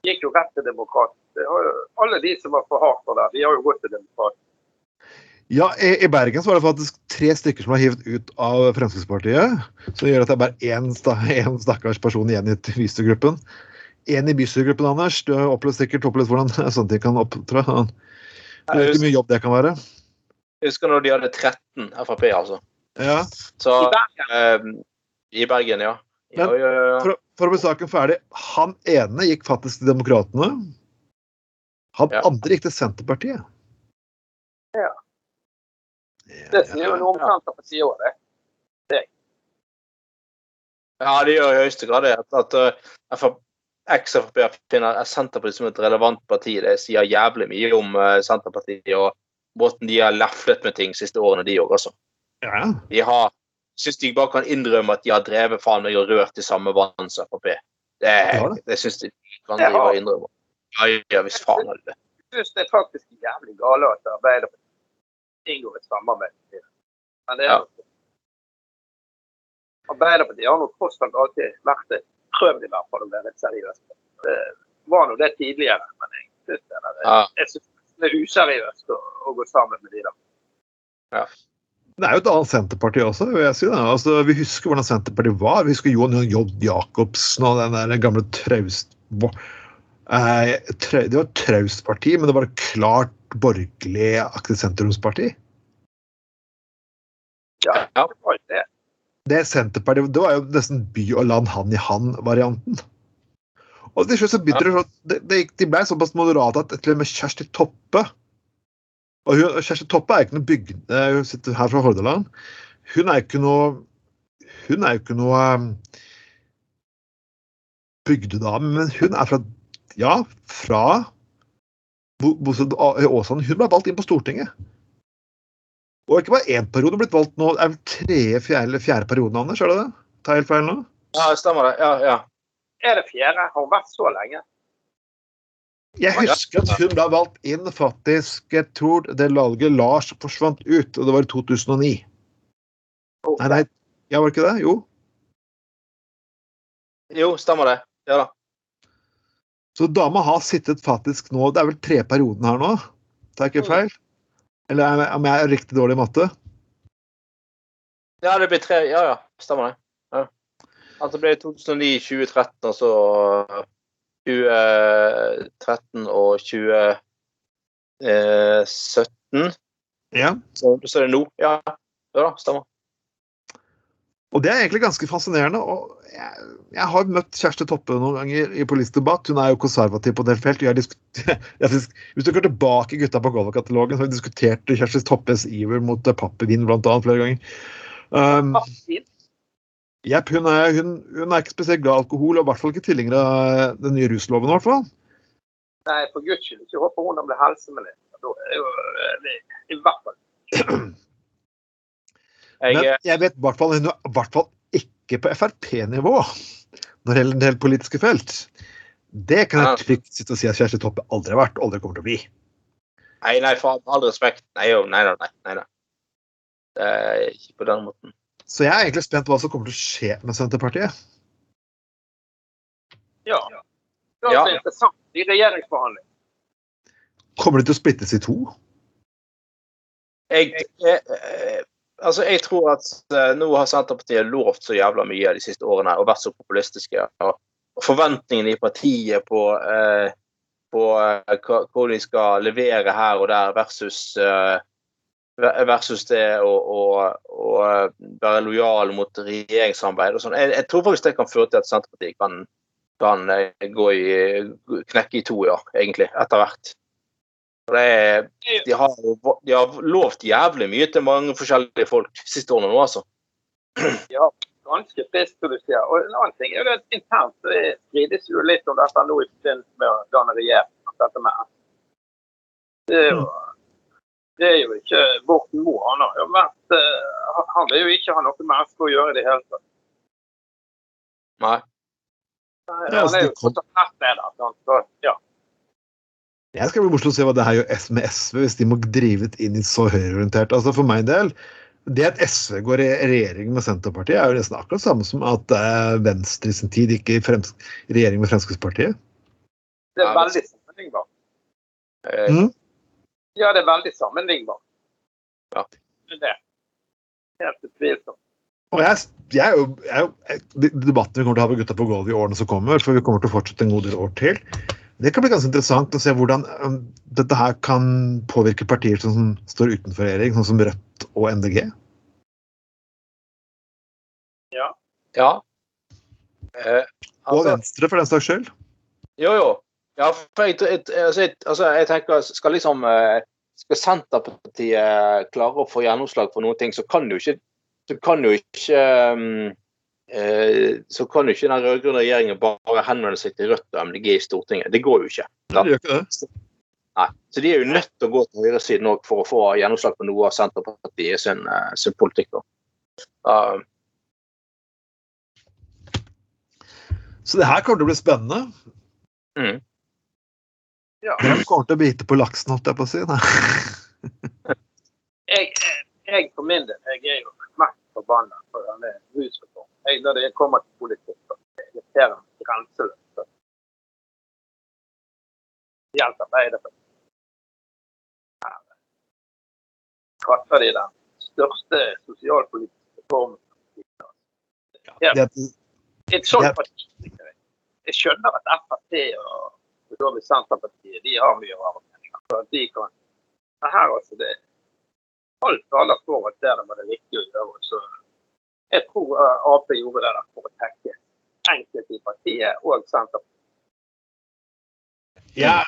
gikk jo rett til demokrat. Alle de som var for hardt for det, de har jo gått til demokrat. Ja, i, I Bergen så var det faktisk tre stykker som var hivet ut av Fremskrittspartiet. Som gjør at det er bare én, stakkars person igjen i bystyregruppen. Én i bystyregruppen, Anders. Du har opplevd sikkert opplevd hvordan sånne ting kan opptre. Du vet hvor mye jobb det kan være. Jeg husker når de hadde 13 Frp, altså. Ja, Så I Bergen, eh, I Bergen, ja. ja, Men- ja, ja. for, for å bli saken ferdig. Han ene gikk faktisk til Demokratene. Han Ja. andre gikk til Senterpartiet. Ja. Ja, det sier jo noe om Senterpartiet òg, det. ja, det gjør i høyeste grad det. At, at uh, FrP eks-Frp finner Senterpartiet som et relevant parti. Det sier jævlig mye om uh, Senterpartiet og måten de har leflet med ting siste årene, de òg, altså. Ja. De har syns de bare kan innrømme at de har drevet faen meg og rørt i samme vann som Frp. Det, Ja, det. det syns de kan de bare innrømme. Ja, ja, hvis faen hadde det det. Jeg syns det er faktisk jævlig gale at Arbeiderpartiet inngår et samarbeid. Men det er Ja. Arbeiderpartiet har nå tross alt alltid vært det. Prøvd i hvert fall å være litt seriøse. Det var nå det tidligere, men jeg syns det, er- Ja. det er useriøst å, å gå sammen med de der. Det er jo et annet Senterparti også, vil jeg si. det. Altså, vi husker hvordan Senterpartiet var. Vi husker Johan J. Jacobsen og den der gamle traust... Eh, tre, det var et traust parti, men det var et klart borgerlig-aktig sentrumsparti. Ja, Ja. det var det. Det Senterpartiet, det var jo nesten by og land hand i hand-varianten. Og til slutt så begynte ja. det, sånn De ble såpass moderate at til og med Kjersti Toppe og hun, Kjersti Toppe er ikke noe bygde, hun sitter her fra Hordaland. Hun er ikke noe Hun er jo ikke noe um, bygdedame, men hun er fra Ja, fra bo- bosatt i Åsane. Hun ble valgt inn på Stortinget. Og ikke bare én periode, blitt valgt nå. Det er vel tredje, fjerde eller fjerde periode, Anders? Er det det? Tar jeg helt feil nå? Ja, stemmer det. Ja, ja. Er det fjerde? Har hun vært så lenge? Jeg husker at hun ble valgt inn faktisk Jeg tror det laget Lars forsvant ut, og det var i 2009. Nei, nei, ja, var det ikke det? Jo. Jo, stemmer det. Ja da. Så dama har sittet faktisk nå Det er vel tre perioden her nå? Tar jeg ikke feil? Eller er om jeg er riktig dårlig i matte? Ja, det blir tre Ja, ja. Stemmer det. Ja. At det ble 2009, 2013, og så 2013 og 2017. Ja. Så, så er det nå. Ja. ja da, stemmer. Og det er egentlig ganske fascinerende. og jeg, jeg har møtt Kjersti Toppe noen ganger i politisk debatt. Hun er jo konservativ på en del felt. Hvis du går tilbake i Gutta på golvet-katalogen, så har vi diskutert Kjersti Toppes iver mot eh, pappevin blant annet flere ganger. Um, Martin? Jepp, hun, hun, hun er ikke spesielt glad i alkohol, og i hvert fall ikke tilhenger av den nye rusloven. i hvert fall. Nei, for guds skyld. Ikke håper hun blir helseminister. Er eh, I hvert fall. Men eh, jeg vet i hvert fall hun er i hvert fall ikke på Frp-nivå når det gjelder en del politiske felt. Det kan jeg trygt sitte og si at Kjersti Toppe aldri har vært, og aldri kommer til å bli. nei, nei, for all respekt. Nei, jo, nei nei, nei da. Det er ikke på den måten. Så jeg er egentlig spent på hva som kommer til å skje med Senterpartiet. Ja. Det er interessant i regjeringsforhandling. Kommer de til å splittes i to? Jeg, jeg, eh, altså jeg tror at eh, nå har Senterpartiet lovt så jævla mye de siste årene og vært så populistiske. Og forventningene i partiet på, eh, på eh, hva, de skal levere her og der, versus, eh, ver- versus det å, å, å eh, være lojal mot regjeringssamarbeid og sånn. Jeg, jeg tror faktisk det kan føre til at Senterpartiet kan, kan eh, i, knekke i to, ja, egentlig, etter hvert. Det de har, de har lovt jævlig mye til mange forskjellige folk de siste årene nå, altså. Ja, Ganske trist, som du sier. Og en annen ting er jo at internt så strides jo litt om dette nå i forbindelse med å danne regjering. Dette med det det er jo ikke Borten Moe. Han har jo vært eh, han- vil jo ikke ha noe med FK å gjøre i det hele tatt. Nei. Nei Han altså, er jo nestleder. sant? Så, ja. Jeg skal bli morsomt å se hva det her gjør med SV, hvis de må drive det inn i så høyreorientert. Altså For min del, det at SV går i regjering med Senterpartiet, er jo nesten akkurat samme som at eh, Venstre i sin tid gikk i frems regjering med Fremskrittspartiet. Det er veldig sammenlignbart. Eh, Mm. Ja, det er veldig sammenlignbart. Ja. Det. Helt utvilsomt. Og jeg, jeg jeg, jeg Debatten vi kommer til å ha på Gutta på gulvet i årene som kommer, for vi kommer til å fortsette en god del år til, det kan bli ganske interessant å se hvordan um, dette her kan påvirke partier som, som står utenfor regjering, sånn som Rødt og MDG. Ja. ja. Eh, Og altså, Venstre, for den saks skyld. jo, jo. Ja, for jeg, jeg, altså, jeg, altså, jeg tenker, skal liksom eh, Skal Senterpartiet klare å få gjennomslag for noen ting, så kan jo ikke så kan jo ikke um, eh, så kan jo ikke den rød-grønne regjeringen bare henvende seg til Rødt og MDG i Stortinget. Det går jo ikke. Det gjør ikke det. Nei. Så de er jo nødt til å gå til høyresiden òg for å få gjennomslag på noe av Senterpartiet sin, eh, sin politikk. Ja, Så det her kommer til å bli spennende. mm. Ja. Hvem kommer til å bite på laksen, holdt jeg på å si? Jeg, jeg for min del jeg er jo mest forbanna for denne rusreformen. Jeg, når det kommer til politikk, så irriterer meg grenseløst. Spesielt Arbeiderpartiet. Kaster de den største sosialpolitiske reformen. Det, Et sånt parti. Jeg skjønner at Frp og for så vidt Senterpartiet de har mye rare meninger. så De kan Men her altså, det alt taler for at det var det riktige å gjøre. Så jeg tror eh, Ap gjorde det der for å tekke enkelte i partiet og Senterpartiet. Ja.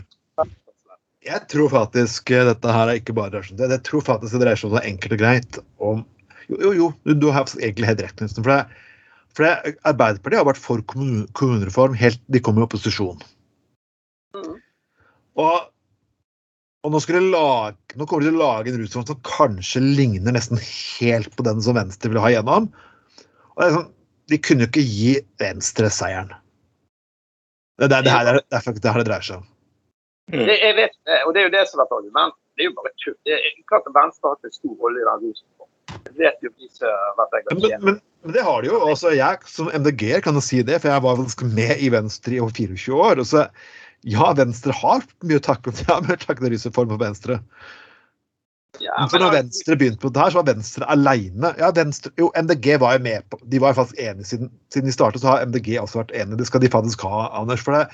jeg tror faktisk eh, dette her er ikke bare rasjonelt. Jeg tror faktisk det dreier seg om så enkelt og greit om Jo, jo, jo du, du har egentlig helt rett, Knutsen. For, det, for det, Arbeiderpartiet har vært for kommun, kommunereform helt de kom i opposisjon. Mm. Og, og nå, skulle de lage, nå kommer de til å lage en rusreform som kanskje ligner nesten helt på den som Venstre vil ha igjennom. Og det er sånn, De kunne jo ikke gi Venstre seieren. Det, er det, her, er- det er det her det dreier seg om. Det, jeg vet, og det er jo det som har vært argumentet. Det er jo bare tull. Det er klart at Venstre har hatt en stor rolle i den rusreformen. Det vet jo de som har vært Men, men, men det har de jo. altså Jeg som MDG-er kan jo si det, for jeg var ganske med i Venstre i over 24 år. og så ja, Venstre har mye å takke for. Ja, mye takke for på Venstre. Ja, men når Venstre begynte på det her, så var Venstre aleine. Ja, Venstre, jo, MDG var jo med på De var jo faktisk enige siden, siden de startet, så har MDG også vært enige. Det skal de faktisk ha, Anders. for det.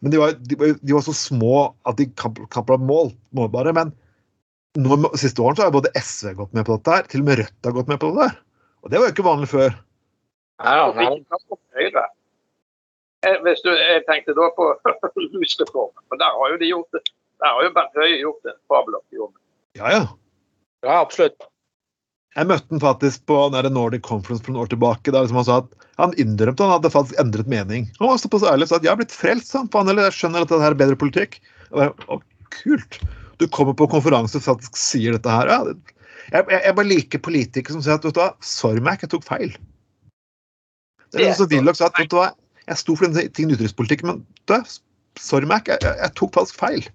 Men de var, de, var- de var så små at de kan mål, målbare. Men nå, siste årene så har både SV gått med på dette her, til og med Rødt har gått med på det der. Og det var jo ikke vanlig før. Ja, ja, ja. ikke ta på Høyre. Eh, Hvis du, jeg tenkte da på rusreformen, for der har jo de gjort det. Der har jo Bent Høie gjort en fabelaktig jobb. Ja, ja. ja, absolutt. Jeg møtte han faktisk på den Nordic Conference for noen år tilbake. Der liksom han sa at han innrømte han hadde faktisk endret mening. Han var såpass ærlig og sa at jeg har blitt frelst. sa han, faen, eller jeg skjønner at dette er bedre politikk. Og bare, å, kult. Du kommer på konferanse og faktisk sier dette her. Ja, jeg, jeg, jeg bare liker politikere som sier at vet du hva, sorry Mac, jeg tok feil. Det er sånn som Willoch sa at vet du hva, jeg sto for den tingen i utenrikspolitikken, men du, sorry Mac, jeg, jeg, tok faktisk feil.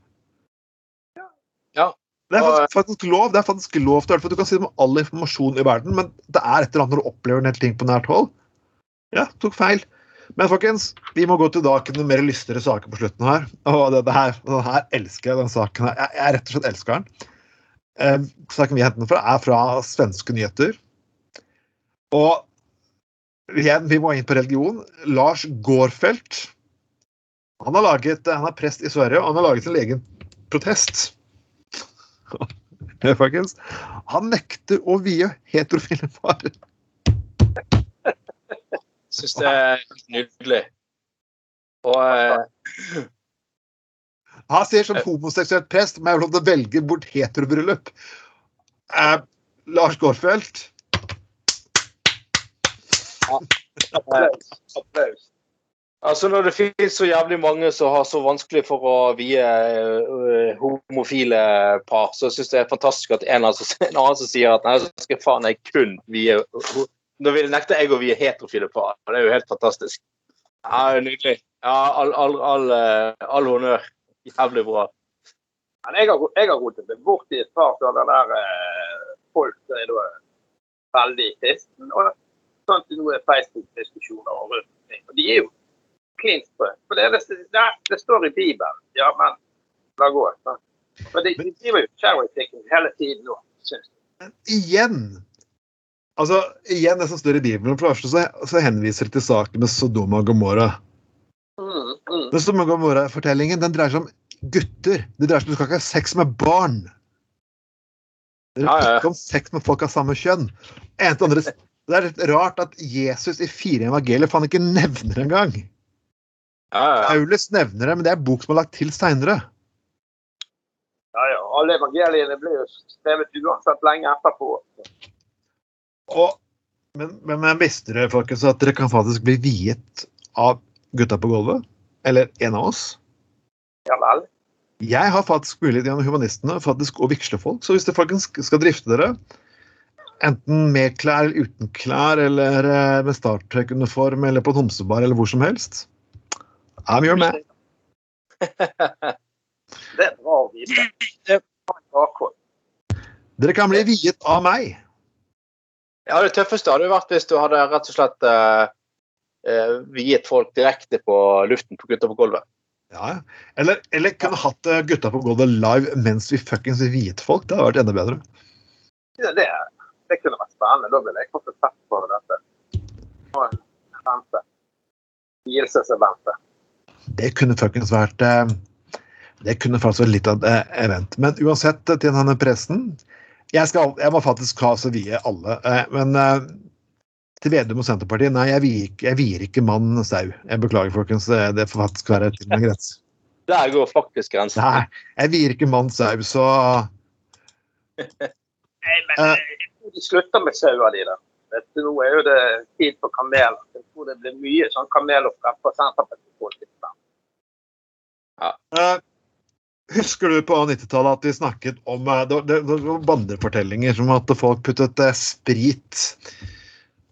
Ja. Det er faktisk, faktisk lov det er faktisk lov til for Du kan si det med all informasjon i verden, men det er et eller annet når du opplever en hel ting på nært hold. Ja, tok feil. Men folkens, vi må gå til noen mer lystigere saker på slutten her. Og det, det her, den her elsker jeg, den saken her. Jeg, jeg rett og slett elsker den. Eh, saken vi henter den fra, er fra svenske nyheter. Og igjen, vi må inn på religion. Lars Gårdfelt. Han har laget, han er prest i Sverige, og han har laget sin egen protest. Ja, folkens. Han nekter å vie heterofile par. Syns det er nydelig. Og uh... Han sier som homoseksuell prest må jeg få lov til å velge bort heterobryllup. Uh, Lars Applaus. Altså når det finnes så jævlig mange som har så vanskelig for å vie uh, homofile par, så syns jeg det er fantastisk at en, altså, en annen som sier at nei, så skal faen jeg kun vie Nå vil nekter jeg å vie heterofile par. Det er jo helt fantastisk. Ja, Nydelig. Ja, all, all, all, eh, all honnør. Jævlig bra. Men jeg har, jeg har rotet meg bort i et par sånne der eh, folk som er veldig kristne. Sånn til noen Facebook-diskusjoner og rundt ting. Og de er jo klin sprø. For det, det, det, det står i Bibelen. Ja, men la gå. sant? Men de, de driver jo cherry-picking hele tiden nå, syns jeg. Igjen. Altså, igjen det som står i Bibelen. For det så, så henviser det til saken med Sodoma og Gomorra. Mm, mm. Den Sodoma og Gomorra-fortellingen den dreier seg om gutter. Det dreier seg om Du skal ikke ha sex med barn. Det dreier er ikke om sex med folk av samme kjønn. Eneste andre, det er litt rart at Jesus i fire evangelier faen ikke nevner engang. Ja, ja. Paulus nevner det, men det er bok som er lagt til seinere. Ja, ja. Alle evangeliene blir jo skrevet uansett lenge etterpå. Og, men, men, men visste dere folkens, at dere kan faktisk bli viet av gutta på gulvet? Eller en av oss? Ja vel. Jeg har faktisk mulighet gjennom humanistene faktisk å vigsle folk. Så hvis dere folkens skal drifte dere enten med klær eller uten klær, eller eh, med Star Trek-uniform, eller på en homsebar, eller hvor som helst. I'm your man. Det er bra å vite. Dere kan bli viet av meg. Ja, det tøffeste hadde vært hvis du hadde rett og slett uh, eh, viet folk direkte på luften på gutta på gulvet. Ja, Eller, eller kunne hatt eh, gutta på gulvet live mens vi fuckings viet folk. Det hadde vært enda bedre. Ja, det, det kunne vært spennende. Da ville jeg fått et fett på dette. Og en vente. Vielsesevente. Det kunne fuckings vært eh, Det kunne faktisk vært litt av et eh, event. Men uansett, eh, til denne presten Jeg, skal, jeg må faktisk ha så vie alle. Men til Vedum og Senterpartiet, nei, jeg vier, ikke- jeg vier ikke mann sau. Jeg beklager, folkens. Det, det får faktisk være til en grense. Der går faktisk grensen. Nei, jeg vier ikke mann sau, så Nei, men tror de slutter med sauer, de der. Vet du, Nå er jo det tid for kamel. Jeg tror det blir mye sånn kameloppdrag på Senterpartiet. Eh, Husker du på 90-tallet at vi snakket om eh, Det var- det det var vandrefortellinger som at folk puttet eh, sprit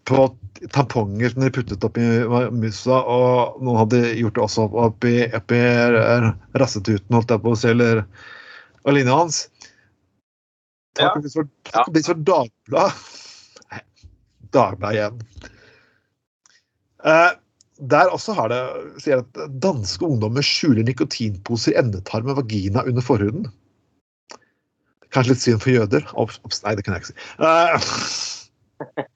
på tamponger som de puttet oppi musa, og noen hadde gjort det også oppi, oppi rassetuten, holdt jeg på å si, eller og linja hans. Ja. Takk for, takk for Dagbladet. Dagbladet igjen. Eh, der også har det sier at danske ungdommer skjuler nikotinposer i endetarm og vagina under forhuden. Kanskje litt synd for jøder? Ops, ops, nei, det kan jeg ikke si.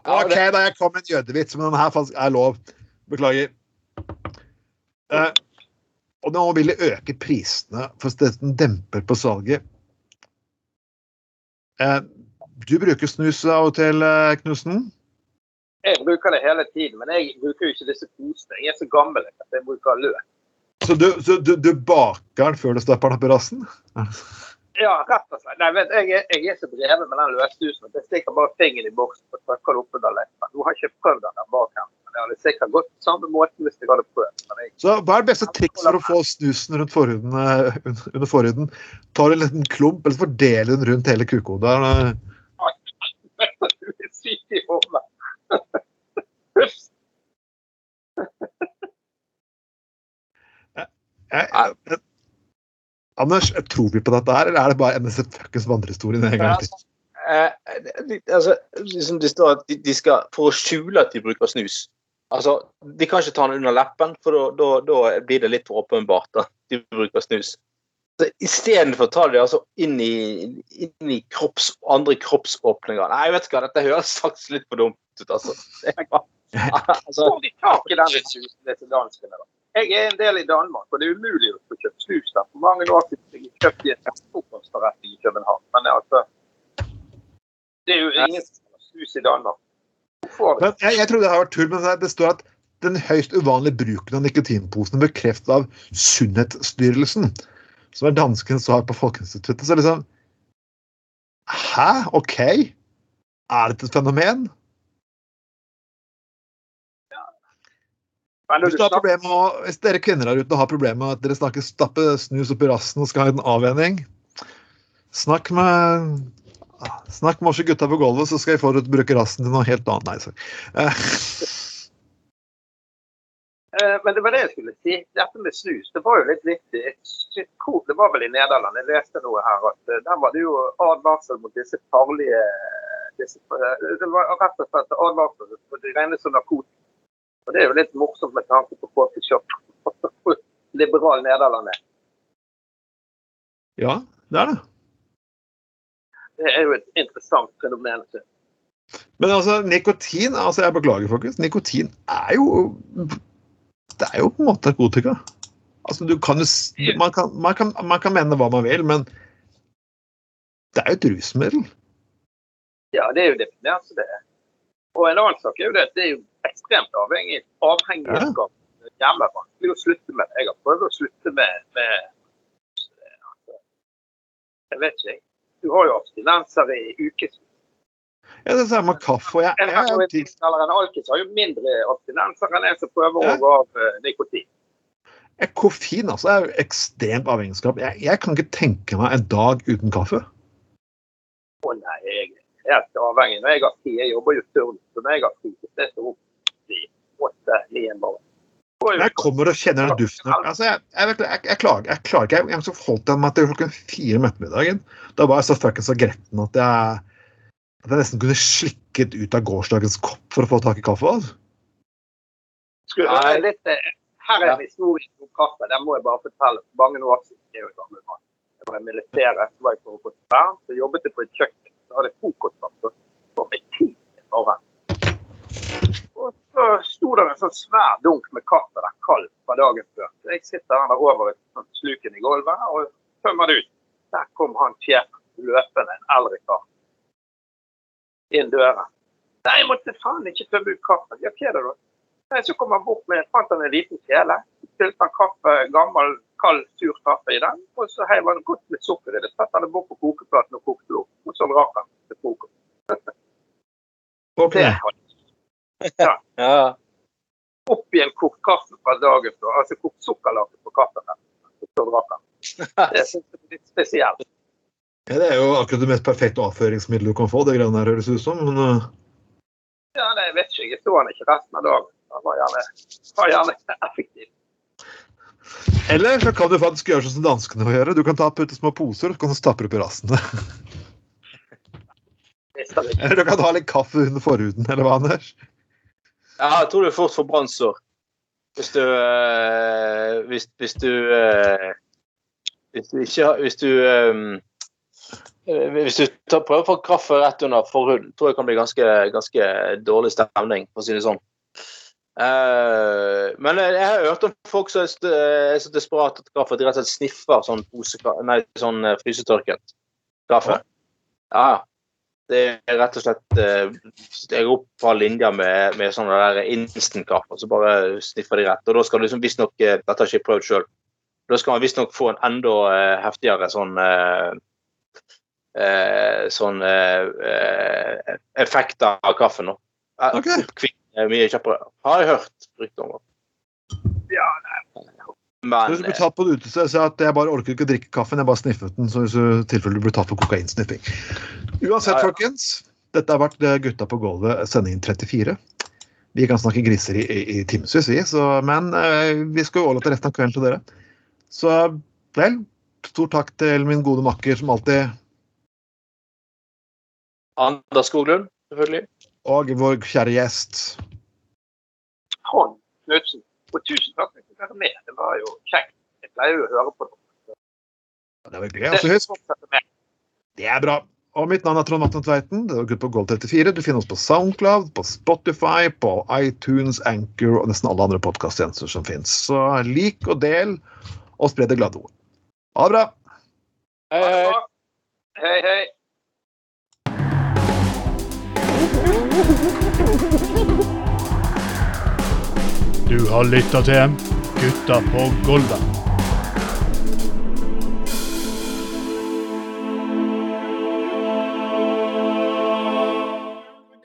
Eh, OK, da jeg kom med en jødevits, men den her faktisk er lov. Beklager. Eh, og nå vil de øke prisene for å demper på salget. Eh, du bruker snus av og til, eh, Knutsen? Jeg bruker det hele tiden, men jeg bruker jo ikke disse posene. Jeg er så gammel at jeg bruker løk. Så du, så du, du baker den før du stapper den i rassen? Ja, rett og slett. Nei, vet, jeg, er, jeg er så dreven med den løsdusen at jeg stikker bare fingeren i boksen og trykker opp under leppen. Nå har jeg ikke prøvd den der bak men det hadde sikkert gått samme måte hvis jeg hadde prøvd. Jeg, Så hva er det beste triks for å få snusen rundt forhuden, eh, un- under forhuden? Tar du en liten klump, eller fordeler den rundt hele kukhodet? Eh, du er syk i hodet. Jeg, jeg, Anders, tror vi på dette her, eller er det bare NSF fuckings vandrehistorien en gang til? Eh, det- altså, liksom det står at de, de skal For å skjule at de bruker snus. Altså, De kan ikke ta den under leppen, for da- blir det litt for åpenbart at de bruker snus. Istedenfor å ta det altså inn i, inn i kropps, andre kroppsåpninger. Nei, vet du hva, dette høres faktisk litt for dumt ut, altså. Det bare- altså de tar ikke den susen, disse danskene? da? Jeg er en del i Danmark, og det er umulig å få kjøpt snus der. For mange år siden jeg kjøpte i en frokostforretning i København. Men altså Det er jo ingen snus i Danmark. Jeg, jeg tror det har vært tull, men det- det står at den høyst uvanlige bruken av nikotinposene bekreftet av Sunnhetsstyrelsen, som er danskens svar på Folkeinstituttet. Så liksom Hæ? OK? Er dette et fenomen? Men når Hvis, med hvis dere kvinner der ute har problemer med at dere snakker stappe snus opp i rassen og skal ha en avvenning, snakk med Snakk med oss gutta på gulvet, så skal jeg få dere til bruke rassen til noe helt annet. Nei. Eh, eh, men det var det jeg skulle si. Dette med snus, det var jo litt viktig. Jeg Det var vel i Nederland jeg leste noe her at eh, der var det jo advarsel mot disse farlige disse, Det var rett og slett advarsel mot det regnes som narkotika. Og det er jo litt morsomt med tanke på coffee shop. Liberal Nederland er. ja, det er det. Det er jo et interessant fenomen. Men altså, nikotin altså Jeg beklager, folkens. Nikotin er jo Det er jo på en måte narkotika. Altså, du kan jo man kan, man, kan, man kan mene hva man vil, men det er jo et rusmiddel. Ja, det er jo definert som det. er. Og en annen sak er jo det at det er jo ekstremt avhengig av Jævla vanskelig å slutte med. Jeg har prøvd å slutte med, med altså, Jeg vet ikke, jeg. Du har jo abstinenser i ukevis. Ja, det samme med kaffe. Jeg, jeg, jeg, eller en alkis har jo mindre abstinenser enn en som prøver å gå av eh, nikotin. koffein altså, er jo ekstremt avhengigskap. Jeg, jeg kan ikke tenke meg en dag uten kaffe. Å nei, jeg er helt avhengig. Når jeg har tid, jeg jobber jo turnus, så når jeg har tid, så er det opp i åtte-ni en morgen. Jeg kommer og kjenner den duften. Altså, jeg, jeg, jeg, jeg, klager, jeg klager ikke. Jeg, jeg holdt meg til klokken fire om ettermiddagen. Da var jeg så fuckings så gretten at jeg, at jeg nesten kunne slikket ut av gårsdagens kopp for å få tak i kaffe. Altså. Skulle litt, eh, her er en historie om kaffe. Den må jeg bare fortelle. For mange år siden jeg. Jeg var i militæret, så var jeg på Rotterdam, så jobbet jeg på et kjøkken. Så hadde jeg frokostvakt var jeg tid i morgen. Og så sto det en sånn svær dunk med kaffe der kald fra dagen før. Så jeg sitter der over et sånt sluken i gulvet og tømmer det ut. Der kom han sjefen løpende, en eldre kar, inn døren. Nei, jeg måtte faen ikke tømme ut kaffen. Ja, hva er det da? Nei, Så kom han bort med fant han en liten kjele. Fylte han kaffe, gammel, kald, sur kaffe i den. Og så heiv han godt med sukker i det. Satte han det bort på kokeplaten og kokte det opp. Og så rakk han til frokost. Ok. Det hadde Ja. oppi en kokt kaffe fra dagen før. Altså kokt sukkerlake på kaffen. Det jeg er litt spesielt. Ja, det er jo akkurat det mest perfekte avføringsmiddelet du kan få. det greiene der høres ut som. Men, uh, Ja, nei, jeg vet ikke. Jeg så han ikke resten av dagen. Han var gjerne, var gjerne effektiv. eller så kan du faktisk gjøre sånn som danskene vil gjøre. Du kan ta putte små poser og så kan du stappe opp i rassen. Visste det ikke. Eller du kan ha litt kaffe under forhuden, eller hva, Anders? Ja, jeg tror du fort får brannsår. Hvis du eh, hvis, hvis du eh, Hvis du ikke har Hvis du eh, hvis du tar, prøver å få kaffe rett under forhuden, tror jeg kan bli ganske, ganske dårlig stemning, for å si det sånn. Uh, men jeg, har hørt om folk som er så desperate etter kaffe at de rett og slett sniffer sånn, pose, nei, sånn frysetørket kaffe. Ja. Det er rett og slett eh, Jeg går opp fra linja med, med sånne der instant-kaffe, og så bare sniffer de rett. Og da skal du liksom visstnok eh, Dette har jeg ikke prøvd sjøl. Da skal man visstnok få en enda eh, heftigere sånn eh, eh, Sånn effekt av kaffen. nå. Okay. Ok. Kvikk, mye kjappere. Har jeg hørt rykter om. Ja, Men Hvis du blir tatt på et utested, si at jeg bare orker ikke å drikke kaffen, jeg bare sniffet den. Så hvis du tilfelle du blir tatt på kokainsniffing. Uansett, Ja, ja. folkens. Dette har vært eh, Gutta på gulvet, sending 34. Vi kan snakke griser i, i, i timevis, vi. Så, men eh, vi skal jo overlate resten av kvelden til dere. Så vel, stor takk til min gode makker som alltid, Anders Skoglund, selvfølgelig. og vår kjære gjest. Hånd Knutsen. Og tusen takk var med. Det var jo kjekt. Jeg pleier jo å høre på dere. Det var hyggelig. Altså, husk. Det er bra. Og mitt navn er Trond Vatne Tveiten. Det er Gutt på Gold 34. Du finner oss på Soundcloud, på Spotify, på iTunes, Anchor og nesten alle andre podkasttjenester som fins. Så lik og del, og spre det glade ord. Ha det bra! Hei, hei. Hei, hei. Du har lytta til Gutta på Golda.